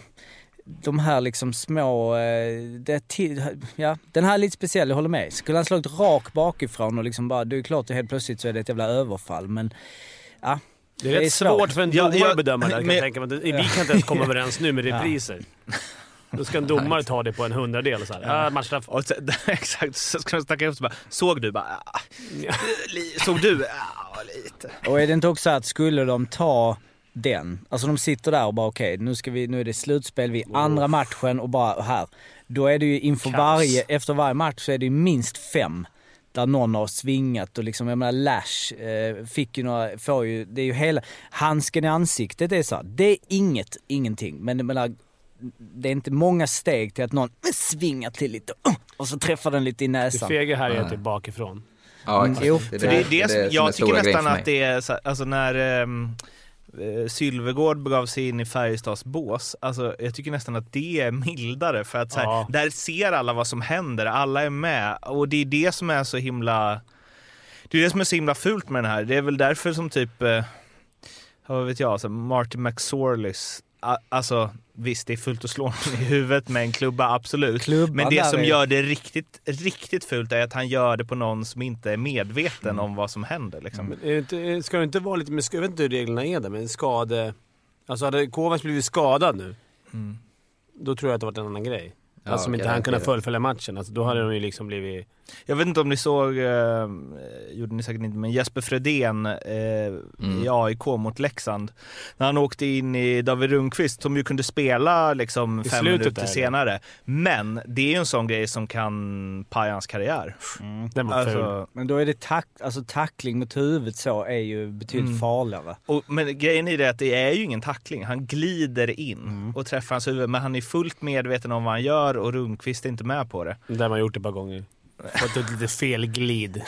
de här liksom små, eh, det, till, ja, den här är lite speciell, jag håller med. Skulle han slagit rak bakifrån och liksom bara, det är klart att helt plötsligt så är det ett jävla överfall men ja. Det är rätt svårt för en domare att bedöma det här, kan men- jag tänka mig. Vi kan inte ens komma överens nu med Ja. Då ska en domare ta det på en hundradel så här. Ja, matchstraff. Och sen, exakt, så ska de snacka ihop sig bara, såg du? Bara, ah, li- såg du? Ah, lite. Och är det inte också att skulle de ta den, alltså de sitter där och bara okej nu ska vi, nu är det slutspel vid andra matchen och bara här. Då är det ju inför varje, efter varje match så är det ju minst fem där någon har svingat och liksom, jag menar Lash eh, fick ju några, får ju, det är ju hela, handsken i ansiktet är så här, det är inget, ingenting. Men jag menar, det är inte många steg till att någon svingar till lite uh, och så träffar den lite i Det näsan. fega här är att det är bakifrån. Ja, Mm, exakt. jo. Det det är det, det, det jag tycker nästan att det är så, alltså när eh, Sylvegård begav sig in i Färjestads bås, alltså jag tycker nästan att det är mildare för att så här, Ja. där ser alla vad som händer, alla är med och det är det som är så himla det är det som är så himla fult med den här. Det är väl därför som typ, eh, vad vet jag, alltså Martin McSorleys, alltså visst det är fult att slå honom i huvudet med en klubba, absolut. Klubban Men det som är- gör det riktigt, riktigt fult är att han gör det på någon som inte är medveten Mm. om vad som händer. Liksom. Det inte, ska det inte vara lite, med- jag vet inte hur reglerna är där, men skade... Alltså hade Kovacs blivit skadad nu, Mm. då tror jag att det varit en annan grej. Ja, alltså om inte han kunnat fullfölja matchen. Alltså, då hade de ju liksom blivit... Jag vet inte om ni såg, eh, gjorde ni säkert inte, men Jesper Fredén eh, Mm. i AIK mot Leksand. När han åkte in i David Rundqvist som ju kunde spela liksom I fem minuter där, senare. Men det är ju en sån grej som kan paja hans karriär. Den var. Alltså, Men då är det tack, alltså tackling mot huvudet så är ju betydligt Mm. farligare. och, men grejen i det är att det är ju ingen tackling. Han glider in Mm. och träffar hans huvud, men han är fullt medveten om vad han gör och Rundqvist är inte med på det. Där har man gjort det ett par gånger. Fått ett lite fel glid.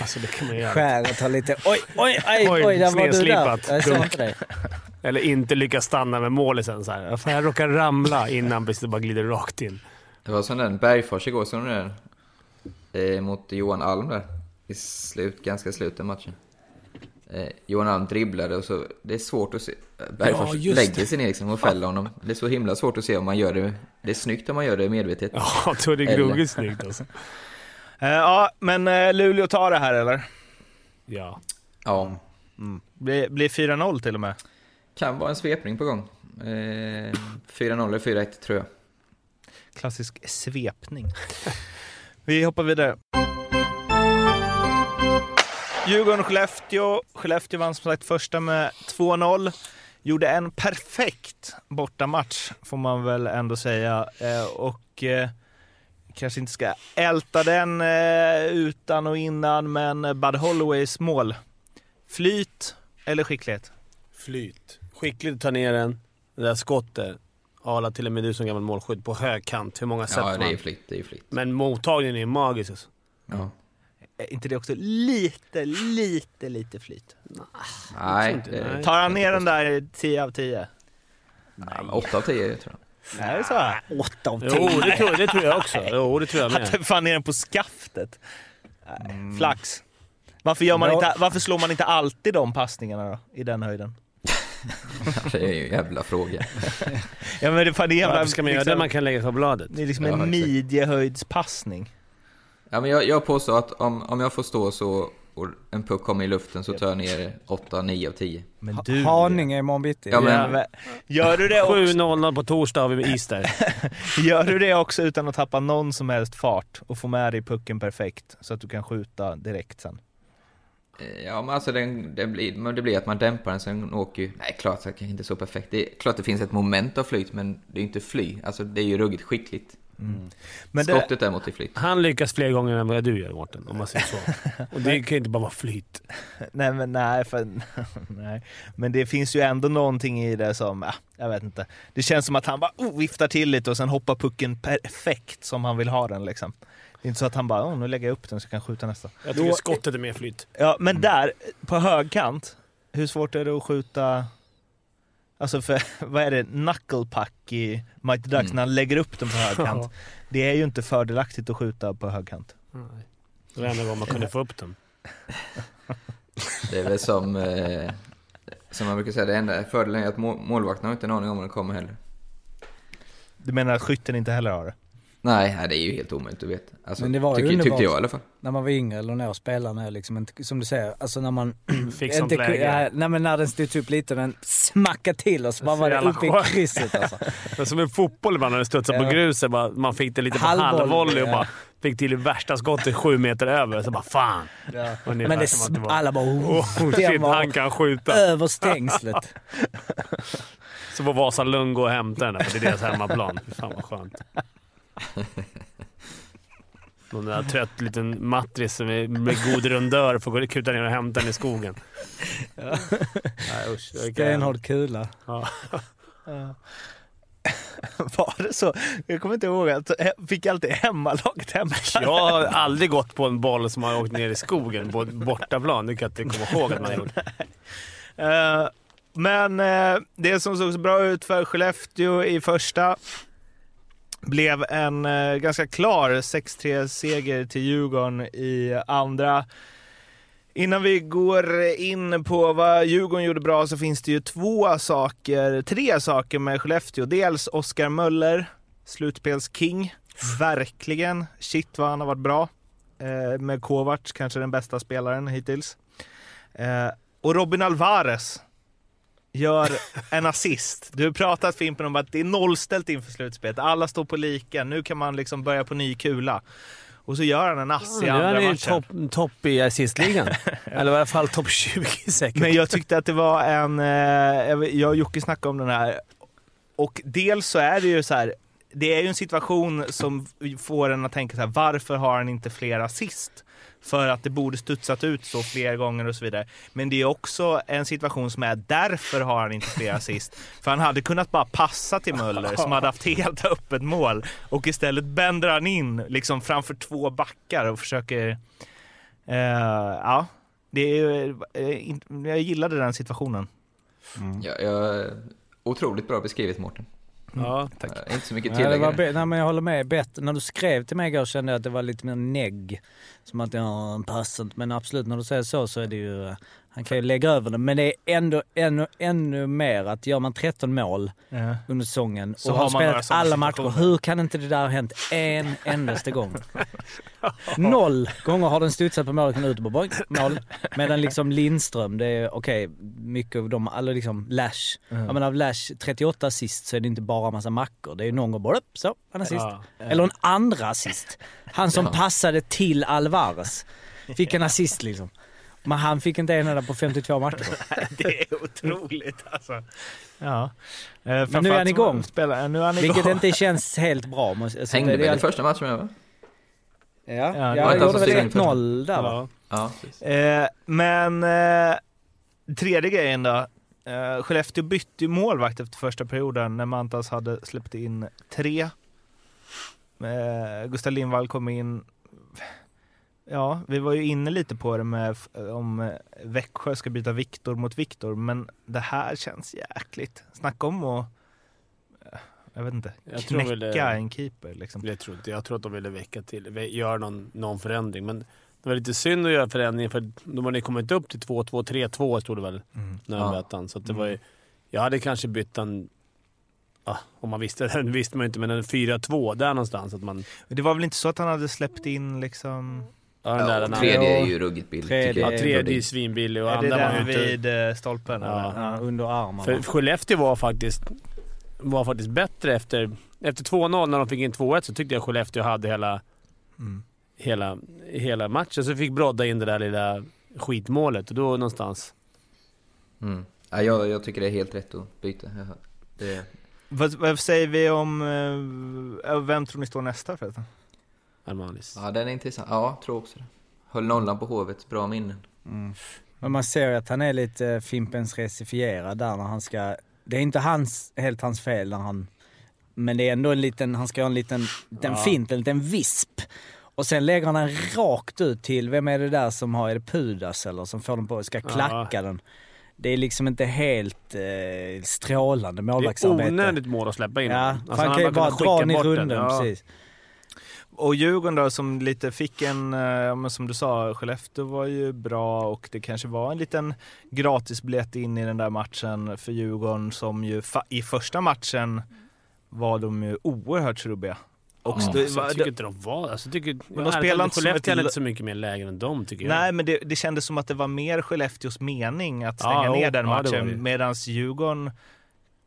alltså det kan man göra. Skäret har lite... Oj, oj, oj, Oj, oj, där var du där. Jag såg det. Eller inte lyckas stanna med målisen. Så här. Fan, jag råkar ramla innan precis bara glider rakt in. Det var som den Bergfors igår, såg ni den? Eh, mot Johan Alm där. I slut, ganska slutet av matchen. Eh, Johan Alm dribblade och så, det är svårt att se. Bergfors Ja, lägger sig ner liksom och fäller honom. Det är så himla svårt att se om man gör det. Det är snyggt om man gör det medvetet. Ja, då är det gruggigt snyggt alltså. Eh, ja, men eh, Luleå tar det här eller? Ja. Ja, Blir, blir 4-0 till och med. kan vara en svepning på gång. Eh, 4-0 eller 4-1 tror jag. Klassisk svepning. Vi hoppar vidare. Djurgården-Skellefteå. Skellefteå vann som sagt första med 2-0. Gjorde en perfekt bortamatch, får man väl ändå säga. Eh, och eh, kanske inte ska älta den eh, utan och innan, men Bud Holloways mål. Flyt eller skicklighet? Flyt. Skickligt att ta ner den. Det där skottet. Arla till och med du som gammal målskytt på högkant. Hur många sätter Ja, det är man? ju flytt, det är flytt. Men mottagningen är magisk alltså. Ja. Är inte det också lite, lite, lite flyt? Nej, inte, det- nej. Tar han ner den där 10 av 10? Ja, men 8 av 10 tror jag. Är det så? Åtta av Jo, tio. det tror, det tror jag också. Jo, det tror jag med. Att fan ner den på skaftet. Nej, Flax. Varför, gör man Ja. inte, varför slår man inte alltid de passningarna då? I den höjden? Det är ju en jävla fråga. Ja men det, fan, det är jävla, Varför ska man göra det man kan lägga på bladet? det är liksom Ja, en exakt. midjehöjdspassning. Ja, men jag, jag påstår att om, om jag får stå så och en puck kommer i luften så tar jag ner 8, 9 av 10. Men Ha- du... Haninge imorgon bitti. Ja, men- gör, du det också, 7-0 på torsdag har vi is där. gör du det också utan att tappa någon som helst fart och få med dig pucken perfekt så att du kan skjuta direkt sen? Eh, Ja, men alltså den, den blir, men det blir att man dämpar den, sen åker ju... Nej, klart att det är inte så perfekt. Det är klart det finns ett moment av flyt, men det är ju inte fly. Alltså det är ju ruggigt skickligt. Mm. Men det, Skottet däremot är flyt. Han lyckas fler gånger än vad du gör Mårten, om man säger så. Och det kan ju inte bara vara flyt. nej, men nej, för, nej. Men det finns ju ändå någonting i det som, ja, jag vet inte. Det känns som att han bara oh, viftar till lite och sen hoppar pucken perfekt som han vill ha den liksom. Det är inte så att han bara, oh, nu lägger jag upp den så jag kan skjuta nästa. Jag tycker Då- skottet är mer flyt. Ja, men där, på högkant, hur svårt är det att skjuta Alltså för, vad är det, knucklepuck i Mighty Ducks Mm. när han lägger upp den på högkant. Det är ju inte fördelaktigt att skjuta på högkant. Nej. Det var enda gången man kunde få upp den. Det är väl som, eh, som man brukar säga, det enda fördelen är att mål, målvakten har inte en aning om när den kommer heller. Du menar att skytten inte heller har det? Nej, det är ju helt omöjligt att veta. Alltså, Men det var ju tycker, tyckte jag i alla fall. När man var yngre eller när jag spelade jag liksom inte, som du säger, alltså när man Fick sånt inte, läge. nej men när den stod upp lite och den smackade till och så bara var det uppe i krysset alltså. Det var som en fotboll ibland när det studsade Ja. på gruset. Bara, man fick det lite på Halvvolley, och bara fick till det värsta skottet sju meter över. Så bara fan. Ja. Men det, som att det var- alla bara oh, Oh, den shit, var han kan skjuta. över stängslet. Så får Vasa Lund gå och hämta den där, för det är deras hemmaplan. Fy fan vad skönt. Någon där trött liten matris som är med god rundör får gå kuta ner och hämta den i skogen. Nej usch. jag Stenhård kula. Ja. Var det så? Jag kommer inte ihåg. Att, fick alltid hemmalaget hämta Jag har aldrig gått på en boll som har åkt ner i skogen på bortaplan. Det kan jag inte komma ihåg att man har gjort. Eh, men eh, det som såg så bra ut för Skellefteå i första blev en eh, ganska klar 6-3-seger till Djurgården i andra. Innan vi går in på vad Djurgården gjorde bra så finns det ju två saker, tre saker med Skellefteå. Dels Oskar Möller, slutspelsking. Verkligen. Shit vad han har varit bra. Eh, med Kovacs, kanske den bästa spelaren hittills. Eh, och Robin Alvarez gör en assist. Du har pratat Fimpen om att det är nollställt inför slutspelet. Alla står på lika. Nu kan man liksom börja på ny kula. Och så gör han en ass i nu är andra matchen. topp top i assistligan. Eller i alla fall topp 20 säkert. Men jag tyckte att det var en... Eh, jag och Jocke snackade om den här. Och dels så är det ju så här. Det är ju en situation som får en att tänka så här. Varför har han inte fler assist? För att det borde studsat ut så fler gånger och så vidare. Men det är också en situation som är därför har han inte fler assist. För han hade kunnat bara passa till Möller som hade haft helt öppet mål. Och istället bänder han in liksom framför två backar och försöker... Eh, ja, det är, eh, jag gillade den situationen. Ja, jag, otroligt bra beskrivet Mårten. Ja, tack. Eh, Inte så mycket Ja, tillägg. be- nej, men jag håller med. Bättre. När du skrev till mig igår kände jag att det var lite mer negg. Som att jag en passar inte. Men absolut, när du säger så så är det ju... Han kan ju lägga över det. Men det är ändå ännu, ännu mer att gör man 13 mål Ja. under säsongen och har spelat alla matcher. Hur kan inte det där ha hänt en endaste gång? Noll gånger har den studsat på målet och ut boing, mål. Medan liksom Lindström, det är okej, mycket av dem, alla liksom Lash. Mm. Jag menar av Lash 38 assist så är det inte bara massa mackor. Det är någon gång bara upp, så, en assist. Ja. Eller en andra assist. Han som passade till Alvarez fick en assist liksom. Men han fick inte en enda på 52 matcher. Det är otroligt alltså. Ja. Eh, Men nu är han igång. Spelar, nu är han Vilket igång. inte känns helt bra. Alltså, Hängde det är väl i första matchen med va? Ja, Ja, ja, det jag var gjorde väl alls 1-0 där va? Ja. Ja. Eh, men eh, tredje grejen då. Eh, Skellefteå bytte ju målvakt efter första perioden när Mantas hade släppt in tre. Eh, Gustav Lindvall kom in. Ja, vi var ju inne lite på det med om eh, Växjö ska byta Viktor mot Viktor, men det här känns jäkligt. Snacka om att, eh, jag vet inte, Jag tror knäcka väl det- en keeper liksom. Jag tror, inte, jag tror att de ville väcka till, göra någon, någon förändring. Men det var lite synd att göra förändring för de hade kommit upp till 2-2, 3-2 stod det väl Mm. när Ja. de mötte han. Så att det var ju, jag hade kanske bytt en, ah, om man visste det, visste man ju inte, men en 4-2 där någonstans. Att man, Det var väl inte så att han hade släppt in liksom ja, den där, och den tredje andra- är ju ruggigt billigt. Tredje-. Ja, tredje är svinbillig och är andra var inte... vid eh, stolpen? Ja. eller? Ja, under armarna. För Skellefteå var faktiskt, var faktiskt bättre efter, efter 2-0 när de fick in 2-1 så tyckte jag Skellefteå hade hela, Mm. hela, hela matchen. Så fick Brodda in det där lilla skitmålet och då någonstans... Mm. Ja, jag, jag tycker det är helt rätt att byta. Det, Vad, vad säger vi om, eh, vem tror ni står nästa förresten? Armanis. Ja, den är intressant. Ja, tror också det. Höll nollan på Hovet, bra minnen. Mm. Men man ser ju att han är lite Fimpens recifierad där när han ska... Det är inte hans, helt hans fel när han... Men det är ändå en liten, han ska ha en liten, en Ja. fint, en liten visp. Och sen lägger han den rakt ut till, vem är det där som har, är det Pudas eller som får den på, ska klacka den. Det är liksom inte helt eh, strålande Det är målvaktsarbete. onödigt mål att släppa in. Ja, Alltså, han hade kan ju bara dra skicka den i den. runden, Ja. precis. Och Djurgården då som lite fick en, eh, ja, men som du sa, Skellefteå var ju bra och det kanske var en liten gratisbiljett in i den där matchen för Djurgården som ju i första matchen var de ju oerhört trubbiga. Och Ja, så- så jag tycker inte de var... Alltså, tycker, Men de spelar inte Skellefteå hade inte så mycket mer lägen än dem tycker jag. Nej, men det, det kändes som att det var mer Skellefteås mening att stänga Ja, ner den ja, det matchen det. medan Djurgården,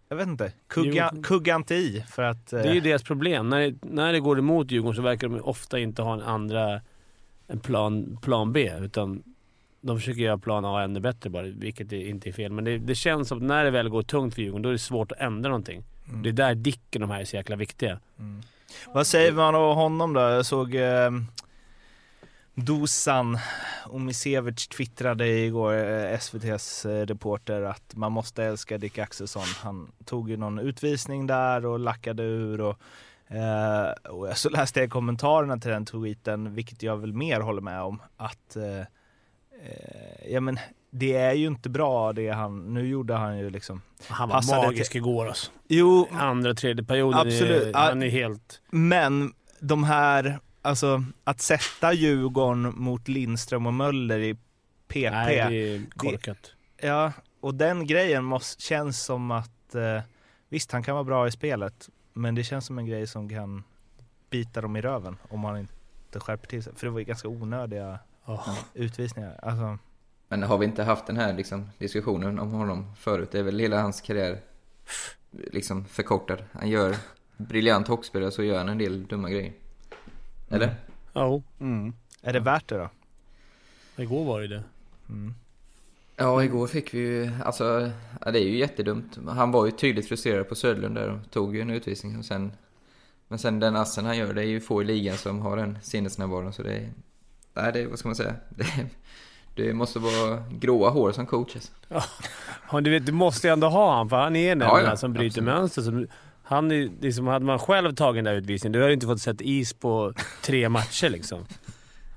jag vet inte, kugga, Djurgården- kugga inte i för att... eh, Det är ju deras problem. När det, när det går emot Djurgården så verkar de ofta inte ha en andra en plan, plan B. Utan de försöker göra plan A ännu bättre bara, vilket är- inte är fel. Men det, det känns som att när det väl går tungt för Djurgården, då är det svårt att ändra någonting. Mm. Det är där Dicken de här är så jäkla viktiga. Vad säger man om honom då? Jag såg eh, Dusan Omisevic twittrade igår, eh, SVTs eh, reporter, att man måste älska Dick Axelsson. Han tog ju någon utvisning där och lackade ur och, eh, och så läste jag kommentarerna till den tweeten, vilket jag väl mer håller med om, att eh, eh, ja men det är ju inte bra det han, nu gjorde han ju liksom Han var magisk till- igår alltså. Jo, Andra, tredje perioden, Absolut. Är, han är helt... Men de här, alltså att sätta Djurgården mot Lindström och Möller i PP. Nej, det är korkat. ja, och den grejen måste, känns som att, eh, visst han kan vara bra i spelet, men det känns som en grej som kan bita dem i röven om man inte skärper till sig. För det var ju ganska onödiga utvisningar. Alltså, Men har vi inte haft den här liksom, diskussionen om honom förut? Det är väl hela hans karriär liksom förkortad. Han gör briljant hockeyspel och så gör han en del dumma grejer. Eller? Ja. är det värt det då? Igår var det det. Ja, igår fick vi ju, alltså, ja, det är ju jättedumt. Han var ju tydligt frustrerad på Söderlund där och tog ju en utvisning och sen Men sen den assen han gör, det är ju få i ligan som har den sinnesnärvaron så det är... Nej, det är, vad ska man säga? Det, det måste vara gråa hår som coaches. Ja, du vet, du måste ju ändå ha han för han är den Ja, ja, som bryter absolut. mönster. Som, han är, liksom, hade man själv tagit den där utvisningen, då hade du inte fått sett is på tre matcher liksom.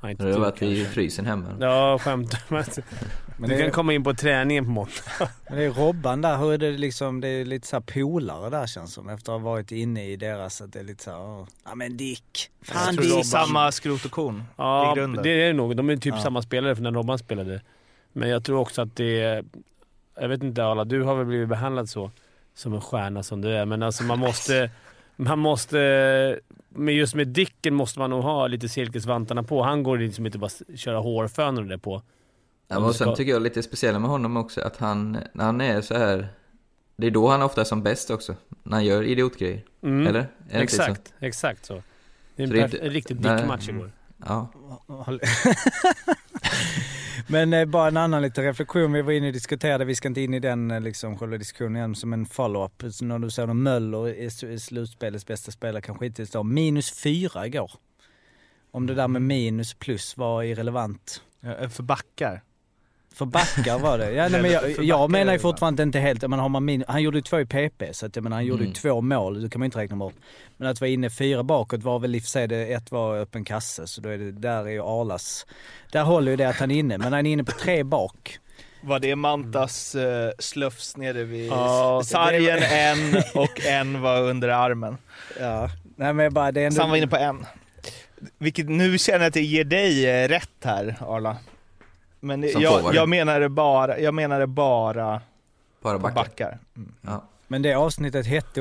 Ja, inte Det har du varit i frysen hemma. Ja, skämtar men, Men Du kan komma in på träningen på måndag. Men det är Robban där, hur är det liksom, det är lite så här polare där känns som efter att ha varit inne i deras, att det är lite så här, åh, ja men Dick. Fan Jag tror Dick. det är samma skrot och korn Ja, det är det nog. De är typ Ja. samma spelare från när Robban spelade. Men jag tror också att det är... Jag vet inte Arla, du har väl blivit behandlad så som en stjärna som du är. Men alltså man måste... Man måste... Men just med Dicken måste man nog ha lite silkesvantarna på. Han går liksom inte bara köra hårfönor där på. Ja, och sen tycker jag lite speciellt med honom också att han, när han är så här Det är då han ofta är som bäst också. När han gör idiotgrejer. Mm. Eller? Är det inte så? Exakt, exakt så. Det är en, Så det är inte- en riktigt Nej. Dick-match igår. Ja. Men eh, bara en annan liten reflektion. Vi var inne och diskuterade, vi ska inte in i den eh, liksom, själva diskussionen igen som en follow-up. Så när du säger att Möller är slutspelets bästa spelare kanske inte då, minus fyra igår. Om det där med minus plus var irrelevant. Ja, För backar. För backar var det. Ja, nej, men jag, jag menar ju det fortfarande inte helt, men har man min, han gjorde ju två i PP så att jag menar, han gjorde ju Mm. två mål, det kan man inte räkna bort. Men att vara inne fyra bakåt var väl i och för sig det, ett var öppen kasse så då är det, där är ju Arlas, där håller ju det att han är inne, men han är inne på tre bak. Var det Mantas uh, slufs nere vid Ja, sargen en och en var under armen. Ja, nej men bara det är ändå... Så han var inne på en. Vilket nu känner jag att jag ger dig eh, rätt här Arla. Men det, jag, jag menar det bara, jag menar det bara Bara backar. backar. Mm. Ja. Men det avsnittet hette,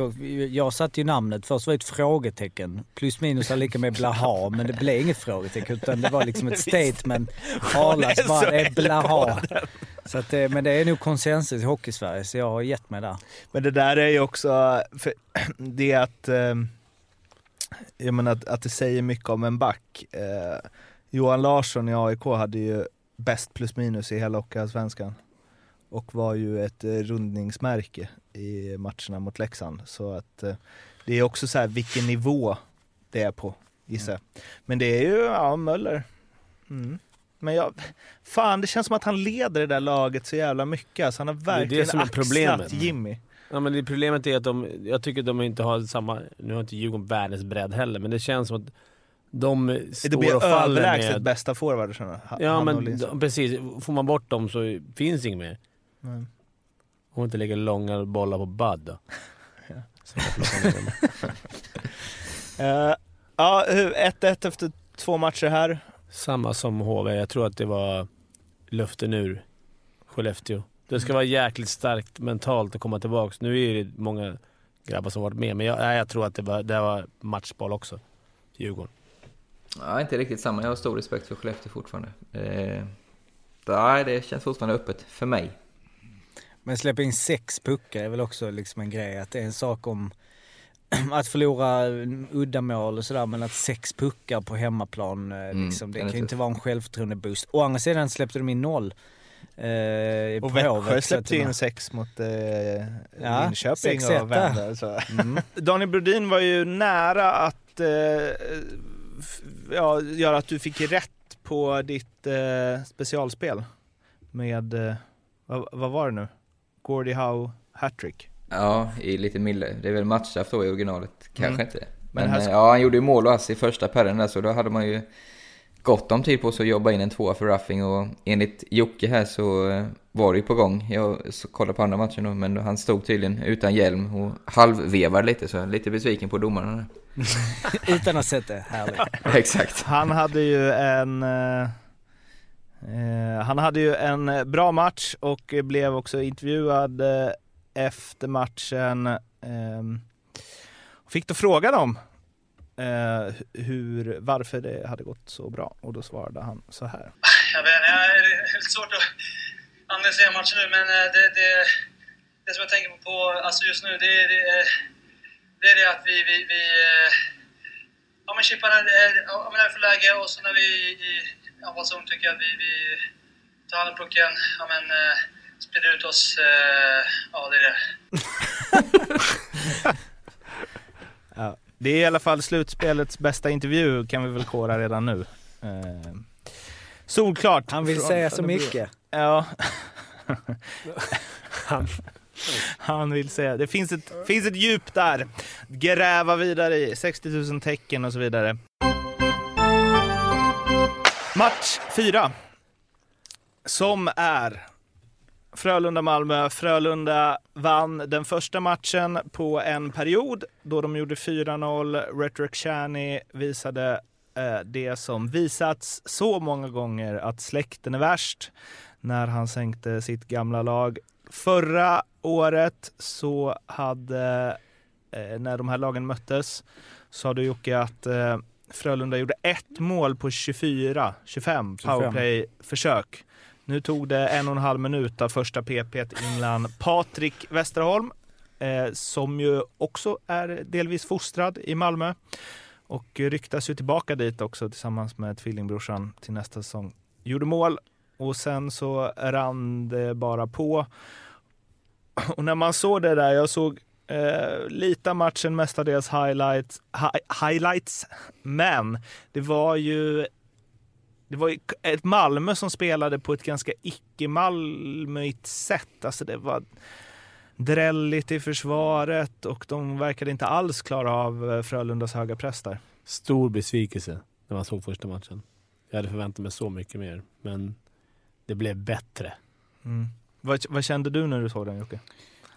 jag satte ju namnet, först var det ett frågetecken. Plus minus är lika med blaha, men det blev inget frågetecken utan det var liksom ett statement. Arlas bara, det är blaha. Så att det, men det är nog konsensus i Hockeysverige så jag har gett mig där. Men det där är ju också, för det att, eh, jag menar att, att det säger mycket om en back. Eh, Johan Larsson i AIK hade ju bäst plus minus i hela Hockeyallsvenskan. och var ju ett eh, rundningsmärke i matcherna mot Leksand. Så att eh, det är också så här vilken nivå det är på, gissar jag. Men det är ju, ja, Möller. Mm. Men jag, fan det känns som att han leder det där laget så jävla mycket. Alltså han har verkligen det är axlat problemet. Jimmy. Ja, men det problemet är att de, jag tycker att de inte har samma, nu har inte Djurgården världens bredd heller, men det känns som att de Det står blir och faller överlägset med... bästa forwarderna. Ja men precis, får man bort dem så finns inget mer. Nej. Om inte lägger långa bollar på Bud då. Ja. Eh, ja, hur- 1-1 efter två matcher här. Samma som HV, jag tror att det var luften ur Skellefteå. Det ska vara jäkligt starkt mentalt att komma tillbaks. Nu är det många grabbar som varit med, men jag, jag tror att det var, det var matchboll också. Djurgården. Ja, inte riktigt samma. Jag har stor respekt för Skellefteå fortfarande. Eh, nej, det känns fortfarande öppet för mig. Men släppa in sex puckar är väl också liksom en grej. Att det är en sak om att förlora uddamål och sådär, men att sex puckar på hemmaplan, eh, Mm, liksom, det den är kan ju inte vara en självförtroende-boost. Å andra sidan släppte de in noll. Eh, Och Växjö släppte in sex mot eh, Ja, Linköping 6-1 och vände. Så. Mm. Daniel Brodin var ju nära att eh, ja, göra att du fick rätt på ditt eh, specialspel med, eh, vad, vad var det nu? Gordie Howe hattrick. Ja, i lite mildare. Det är väl matchstraff då i originalet. Kanske Mm. inte. Men Men, eh, ska- ja, han gjorde ju mål och ass i första perren där, så då hade man ju gott om tid på sig att jobba in en tvåa för Ruffing och enligt Jocke här så eh, var det ju på gång. Jag kollade på andra matchen då, men han stod tydligen utan hjälm och halvvevade lite, så jag är lite besviken på domarna. där. Utan att ha sett det, härligt. Exakt. Han hade ju en eh, han hade ju en bra match och blev också intervjuad eh, efter matchen. Eh, fick då frågan om eh, hur, varför det hade gått så bra och då svarade han så här. Jag vet inte, det är lite svårt att analysera matchen nu, men eh, det, det, det som jag tänker på alltså just nu, det, det, det är det att vi, vi, vi eh, ja, men chippar är, är- ja, men är för läge och så när vi i anfallszon tycker jag att vi, vi tar hand om pucken, ja, men, eh, sprider ut oss. Eh, ja, det är det. Ja, det är i alla fall slutspelets bästa intervju kan vi väl kåra redan nu. Eh, solklart. Han vill från säga så mycket. Ja. han, han vill säga. Det finns ett, finns ett djup där. Gräva vidare i. 60 000 tecken och så vidare. Match 4. Som är Frölunda-Malmö. Frölunda vann den första matchen på en period då de gjorde 4-0. Rhetoric Chani visade eh, det som visats så många gånger att släkten är värst när han sänkte sitt gamla lag. Förra året så hade, eh, när de här lagen möttes, sa du Jocke att eh, Frölunda gjorde ett mål på 24, 25 powerplay-försök. Nu tog det en och en halv minut av första PP innan Patrik Westerholm, eh, som ju också är delvis fostrad i Malmö och ryktas ju tillbaka dit också tillsammans med tvillingbrorsan till nästa säsong. Gjorde mål och sen så rann det bara på. Och när man såg det där, jag såg eh, lite av matchen, mestadels highlights, hi, highlights, men det var ju det var ju ett Malmö som spelade på ett ganska icke-Malmöigt sätt. Alltså det var drälligt i försvaret och de verkade inte alls klara av eh, Frölundas höga press där. Stor besvikelse när man såg första matchen. Jag hade förväntat mig så mycket mer, men det blev bättre. Mm. Vad, vad kände du när du såg den Jocke?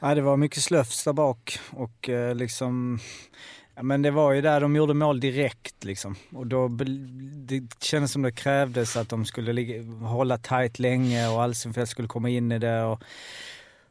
Ja, det var mycket slöfs där bak och eh, liksom... Ja, men det var ju där de gjorde mål direkt liksom. Och då, det kändes som det krävdes att de skulle ligga, hålla tight länge och Alsenfelt skulle komma in i det och,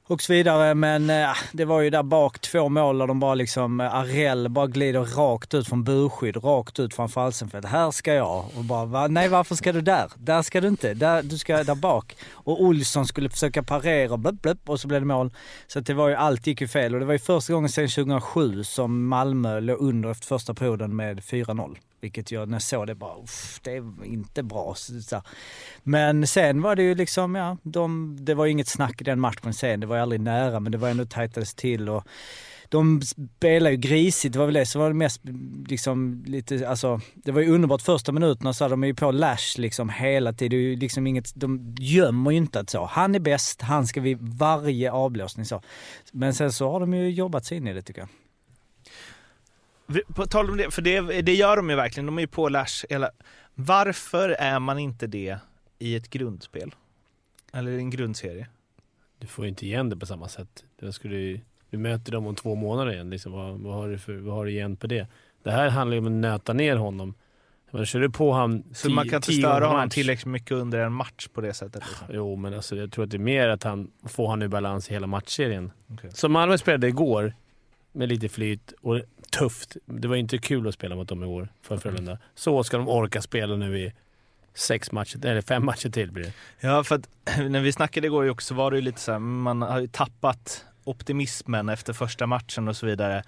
och så vidare. Men äh, det var ju där bak två mål och de bara liksom, eh, Arell bara glider rakt ut från burskydd, rakt ut framför Alsenfelt. Här ska jag. Och bara, va? nej varför ska du där? Där ska du inte. Där, du ska där bak. Och Olsson skulle försöka parera, blup, blup, och så blev det mål. Så att det var ju, allt gick ju fel. Och det var ju första gången sedan 2007 som Malmö låg under efter första perioden med 4-0. Vilket jag när jag såg det bara, uff, det är inte bra. Så. Men sen var det ju liksom, ja, de, det var ju inget snack i den matchen sen. Det var ju aldrig nära men det var ändå tajtades till och de spelade ju grisigt, det var väl det som var det mest liksom lite, alltså det var ju underbart första minuterna så hade de ju på Lash liksom hela tiden. Det är ju liksom inget, de gömmer ju inte att så, han är bäst, han ska vi varje avblåsning så. Men sen så har de ju jobbat sig in i det tycker jag. På tal om det, för det, det gör de ju verkligen. De är ju på Lash hela... Varför är man inte det i ett grundspel? Eller i en grundserie? Du får ju inte igen det på samma sätt. Du, skulle, ju- du möter dem om två månader igen. Liksom, vad, vad, har du för, vad har du igen på det? Det här handlar ju om att nöta ner honom. Men kör du på han Så man kan inte störa honom tillräckligt mycket under en match på det sättet? Liksom. Jo, men alltså, jag tror att det är mer att han får han ur balans i hela matchserien. Okej. Som Malmö spelade igår, med lite flyt och tufft. Det var inte kul att spela mot dem igår för Frölunda. Så ska de orka spela nu i sex matcher, eller fem matcher till blir det. Ja, för att när vi snackade igår också var det ju lite så här, man har ju tappat optimismen efter första matchen och så vidare.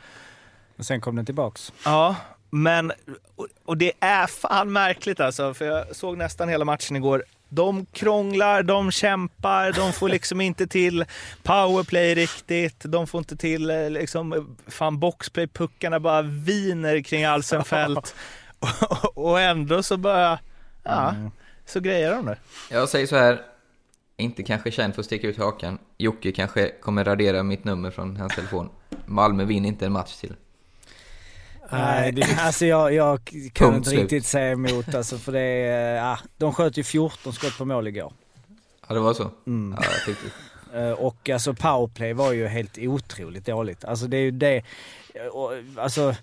Och sen kom den tillbaks. Ja, men och, och det är fan märkligt alltså, för jag såg nästan hela matchen igår. De krånglar, de kämpar, de får liksom inte till powerplay riktigt, de får inte till eh, liksom, fan boxplay, puckarna bara viner kring Alsenfelt. och, och ändå så bara, ja, Mm. så grejer de det. Jag säger så här, inte kanske känd för att sticka ut hakan. Jocke kanske kommer radera mitt nummer från hans telefon. Malmö vinner inte en match till. Nej, det alltså jag, jag kan Punkt inte slut. riktigt säga emot alltså för det är, ja, de sköt ju 14 skott på mål igår. Ja, det var så? Mm. Ja, jag tyckte Eh, Och alltså powerplay var ju helt otroligt dåligt. Alltså det är ju det, alltså,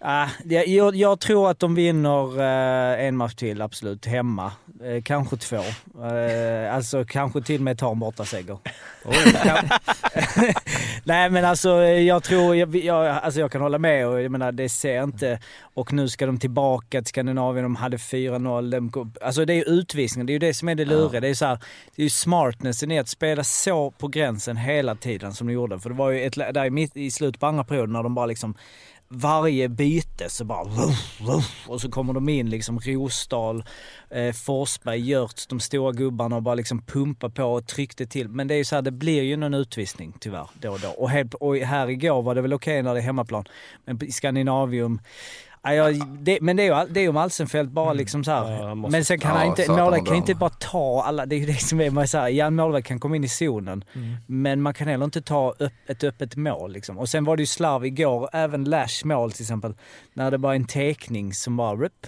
ah, jag, jag, jag tror att de vinner eh, en match till absolut, hemma. Eh, kanske två. Eh, alltså kanske till och med tar en bortaseger. Nej men alltså jag tror, jag, jag, alltså jag kan hålla med och jag menar det ser inte, och nu ska de tillbaka till Skandinavien, de hade 4-0. De, går- alltså det är ju utvisningen, det är ju det som är det luriga. Det är ju så här, det är ju smartnessen i att spela så på gränsen hela tiden som de gjorde. För det var ju ett, där i, mitt, i slutet på andra perioden när de bara liksom varje byte så bara wuff, wuff, och så kommer de in liksom Rosdahl, eh, Forsberg, Görtz, de stora gubbarna och bara liksom pumpar på och tryckte till. Men det är ju så här, det blir ju någon utvisning tyvärr då och då. Och, helt, och här igår var det väl okej när det är hemmaplan. Men i Skandinavium, ja, det, men det är ju, all- det är ju om Alsenfelt bara liksom så här. Ja, men sen kan Ja, han inte, målvakt kan inte bara ta alla, det är ju det som är, man säger, ja en målvakt kan komma in i zonen. Men man kan heller inte ta upp ett öppet mål liksom. Och sen var det ju slarv igår, även Lash mål till exempel, när det bara är en tekning som bara rip,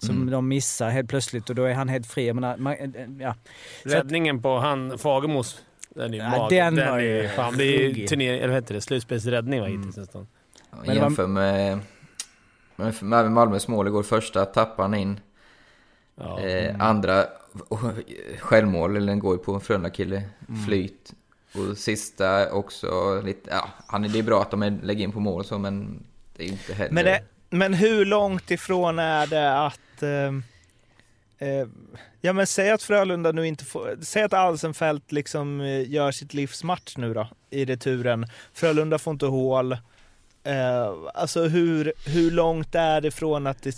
som Mm. de missar helt plötsligt och då är han helt fri. Jag menar, man, ja. Så att- Räddningen på han Fagemos, den är ju Ja, den den var är, ju fan, det är ju turnering, eller vad heter det, slutspelsräddning va, Mm. hittills nästan. Ja, Men det var- Jämför med, med, med Malmös mål igår. Första tappar han in. Ja. Eh, andra och, självmål, eller den går ju på en Frölunda-kille. Mm. Flyt. Och sista också lite, ja, han, det är bra att de är- lägger in på mål och så, men det är ju inte heller... Men, det, men hur långt ifrån är det att... Eh, eh, ja men säg att Frölunda nu inte får... Säg att Alsenfelt liksom eh, gör sitt livsmatch nu då, i returen. Frölunda får inte hål. Eh, alltså hur, hur långt är det från att det...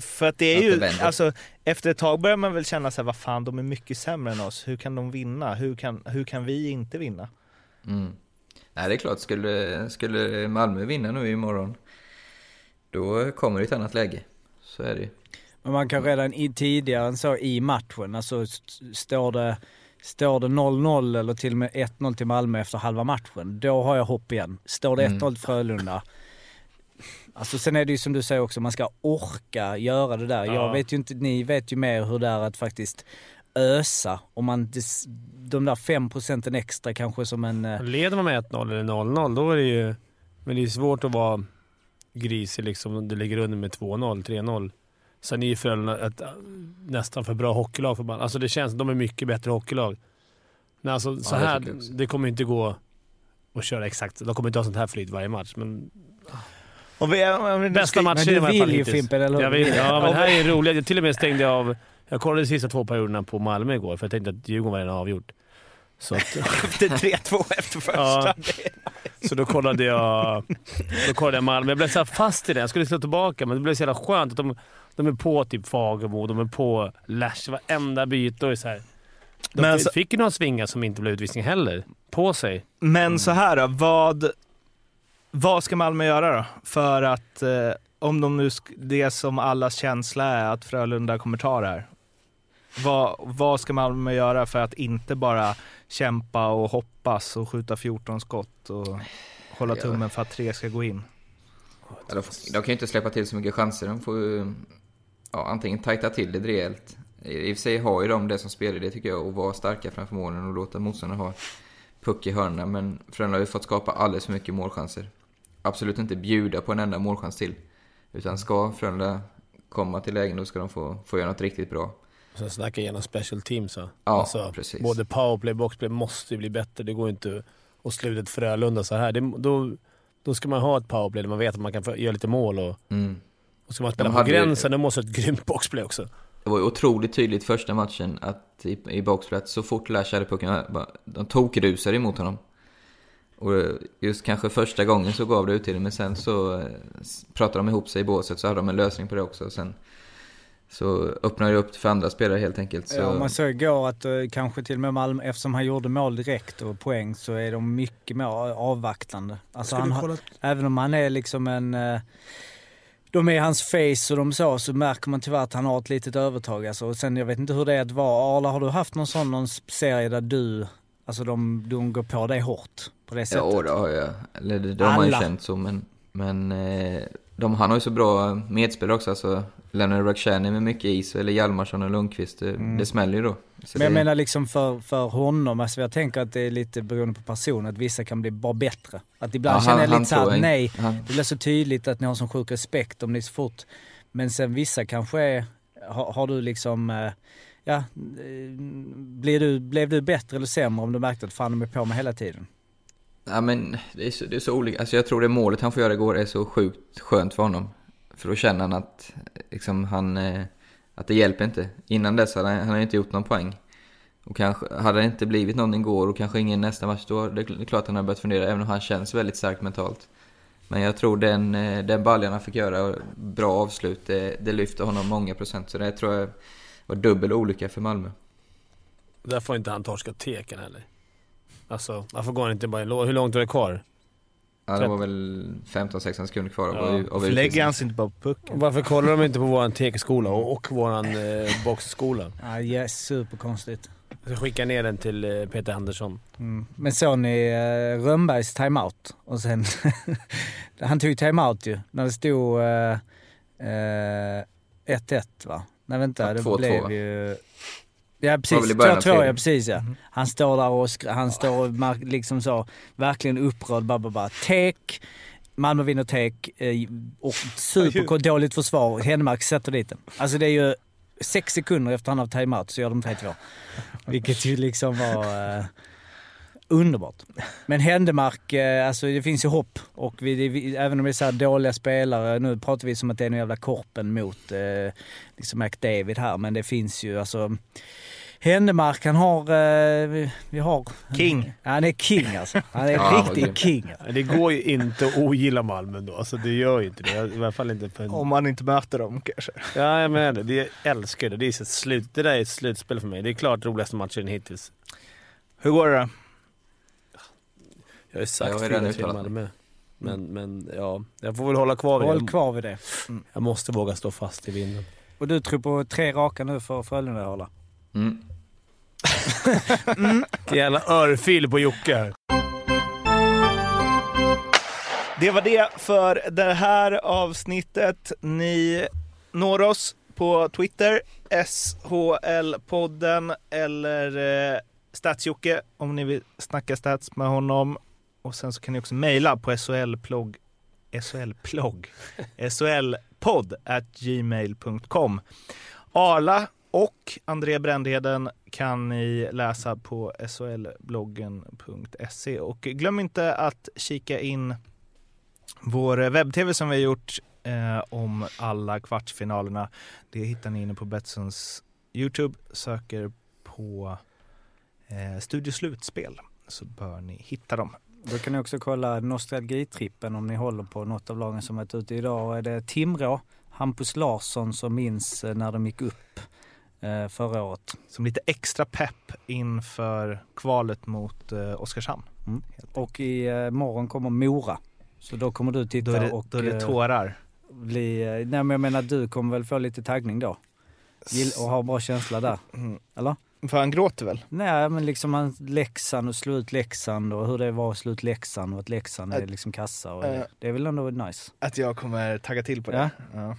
För att det är Att det ju, vänder. alltså efter ett tag börjar man väl känna sig vad fan de är mycket sämre än oss. Hur kan de vinna? Hur kan, hur kan vi inte vinna? Mm. Nej, det är klart, skulle, skulle Malmö vinna nu imorgon, då kommer det ett annat läge. Så är det ju. Men man kan redan i, tidigare än så i matchen, alltså st- står det Står det 0-0 eller till och med 1-0 till Malmö efter halva matchen, då har jag hopp igen. Står det Mm. 1-0 till Frölunda, Alltså sen är det ju som du säger också, man ska orka göra det där. Ja. Jag vet ju inte, ni vet ju mer hur det är att faktiskt ösa. Om man, de där 5 procenten extra kanske som en... eh, Leder man med 1-0 eller 0-0, då är det ju... Men det är svårt att vara grisig liksom om du ligger under med 2-0, 3-0. Sen är ju Frölunda ett äh, nästan för bra hockeylag för man. Alltså det känns de är mycket bättre hockeylag. Men alltså så Ja, det här, också. det kommer inte gå att köra exakt. De kommer inte ha sånt här flyt varje match, men Om vi, om vi bästa ska- matchen men du i alla fall vill ju. Fimpen, eller hur? Jag vill, ja, men det här är roligt. Jag till och med stängde av... Jag kollade de sista två perioderna på Malmö igår, för jag tänkte att Djurgården var redan avgjort. Så att, Efter 3-2 efter första. Ja. Så då kollade jag, då kollade jag Malmö. Jag blev så fast i det. Jag skulle slå tillbaka, men det blev så jävla skönt att de, de är på typ Fagemo, de är på Lash. Varenda byte och är så här. De Men fick ju några svingar som inte blev utvisning heller. På sig. Men så här då, vad, vad ska Malmö göra då? För att, eh, om de nu, det som allas känsla är att Frölunda kommer ta det här. Vad, vad ska Malmö göra för att inte bara kämpa och hoppas och skjuta 14 skott och hålla tummen för att tre ska gå in? Ja, de, de kan ju inte släppa till så mycket chanser. De får ju ja, antingen tajta till det rejält. I och för sig har ju de det som spelidé tycker jag, att vara starka framför målen och låta motståndarna ha puck i hörnorna. Men Frölunda har ju fått skapa alldeles för mycket målchanser. Absolut inte bjuda på en enda målchans till. Utan ska Frölunda komma till lägen, då ska de få, få göra något riktigt bra. Och sen snacka igenom special teams. Ja, precis. Både powerplay och boxplay måste ju bli bättre. Det går inte att sluta ett Frölunda så här. Det, då, då ska man ha ett powerplay där man vet att man kan göra lite mål. Och, Mm. Och ska man spela De på hade ju- gränsen, då måste ett grymt boxplay också. Det var ju otroligt tydligt första matchen att i, i boxplay, att så fort Lash hade pucken, bara- de tokrusade emot honom. Och eh, just kanske första gången så gav det utdelning, men sen så eh, pratade de ihop sig i båset så hade de en lösning på det också. Och sen så öppnade det upp för andra spelare helt enkelt. Så, Ja, man såg igår att eh, kanske till och med Malmö, eftersom han gjorde mål direkt och poäng, så är de mycket mer avvaktande. Alltså han, kolla- även om han är liksom en... De är hans face och de så, så märker man tyvärr att han har ett litet övertag. Alltså. Och sen, jag vet inte hur det är att vara. Arla, har du haft någon sån någon serie där du, alltså de, de går på dig hårt på det sättet? ja, det har jag. Eller det, det har man ju känt så, men, men eh, de, han har ju så bra medspelare också. Alltså, Leonard Rakhshani med mycket is, eller Hjalmarsson och Lundqvist. Det, Mm. det smäller ju då. Så Men jag det, menar liksom för, för honom, alltså jag tänker att det är lite beroende på person, att vissa kan bli bara bättre. Att ibland Ja, känner jag lite såhär, nej, han- det blir så tydligt att ni har sån sjuk respekt om ni så fort. Men sen vissa kanske är, har, har du liksom, eh, ja, eh, blir du, blev du bättre eller sämre om du märkte att fan de är på mig hela tiden? Ja men det är så, det är så olika. Alltså jag tror det målet han får göra igår är så sjukt skönt för honom. För då känner han att, liksom, han, eh, att det hjälper inte. Innan dess hade han, han inte gjort någon poäng. Och kanske, hade det inte blivit någon igår och kanske ingen nästa match, då det är klart han har börjat fundera, även om han känns väldigt stark mentalt. Men jag tror den, eh, den baljan han fick göra, och bra avslut, det, det lyfter honom många procent. Så det tror jag var dubbel olycka för Malmö. Där får inte han torska teken heller. Alltså, varför går han inte bara en låt? Hur långt är det kvar? Ja, det var väl 15-16 sekunder kvar av, Ja. av Lägger han sig inte bara på pucken? Varför kollar de inte på våran tekeskola och, och våran eh, boxskola? Ja, yes, superkonstigt. Jag ska skicka ner den till eh, Peter Andersson. Mm. Men såg ni eh, Rönnbergs timeout? Och sen, han tog timeout ju, när det stod eh, eh, 1-1 va? Nej vänta, Ja, det 2-2, blev va? ju... Ja precis, väl i början av 2-2 ja serien. precis ja. Han står där och han står och liksom så, verkligen upprörd, bara, bara, bara. Tek, Malmö vinner tek eh, och superdåligt försvar. Henmark sätter dit den. Alltså det är ju sex sekunder efter han har timeout så gör de 3-2. Vilket ju liksom var eh, underbart. Men Händemark, eh, alltså det finns ju hopp. Och vi, det, vi, även om det är så här dåliga spelare, nu pratar vi som att det är en jävla korpen mot eh, liksom McDavid här, men det finns ju alltså Händemark, han har, eh, vi, vi har... King. Han är king alltså. Han är Ja, riktig king. Det går ju inte att ogilla Malmö då. Alltså det gör ju inte det. I alla fall inte för en... Om man inte möter dem kanske. Ja, jag menar det. Jag älskar det. Det, är så ett slut. det där är ett slutspel för mig. Det är klart roligaste matchen hittills. Hur går det då? Jag har ju sagt Jag har redan 4-3 uttalat mig. Malmö. Men, men ja, jag får väl hålla kvar vid Håll det. kvar vid det. Mm. Jag måste våga stå fast i vinden. Och du tror på tre raka nu för Frölunda hålla? Mm. Vilken jävla örfil på Jocke här. Det var det för det här avsnittet. Ni når oss på Twitter, SHL-podden eller eh, Statsjocke om ni vill snacka stats med honom. Och sen så kan ni också mejla på SHL-plogg, SHL-plogg, SHL-podd at gmail.com. Arla och André Brändheden kan ni läsa på shlbloggen.se och glöm inte att kika in vår webb-tv som vi har gjort eh, om alla kvartsfinalerna. Det hittar ni inne på Betssons Youtube. Söker på eh, Studio Slutspel så bör ni hitta dem. Då kan ni också kolla nostalgitrippen om ni håller på något av lagen som varit ute idag. Är det Timrå, Hampus Larsson som minns eh, när de gick upp eh, förra året. Som lite extra pepp inför kvalet mot eh, Oskarshamn. Mm. Och i morgon kommer Mora. Så då kommer du titta Då det, och... då är det tårar. Bli, nej men jag menar du kommer väl få lite taggning då? Och ha bra känsla där. Mm. Eller? För han gråter väl? Nej men liksom han, Leksand och slå ut Leksand och hur det var att slå ut Leksand och att Leksand är liksom kassa och Äh. det, det är väl ändå nice. Att jag kommer tagga till på det. Ja. Ja.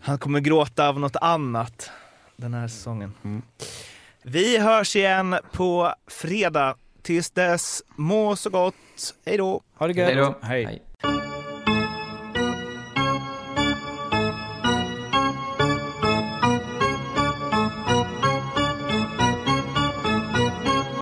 Han kommer gråta av något annat den här säsongen. Mm. Vi hörs igen på fredag. Tills dess, må så gott. Hej då! Ha det gött! Hej då. Hej.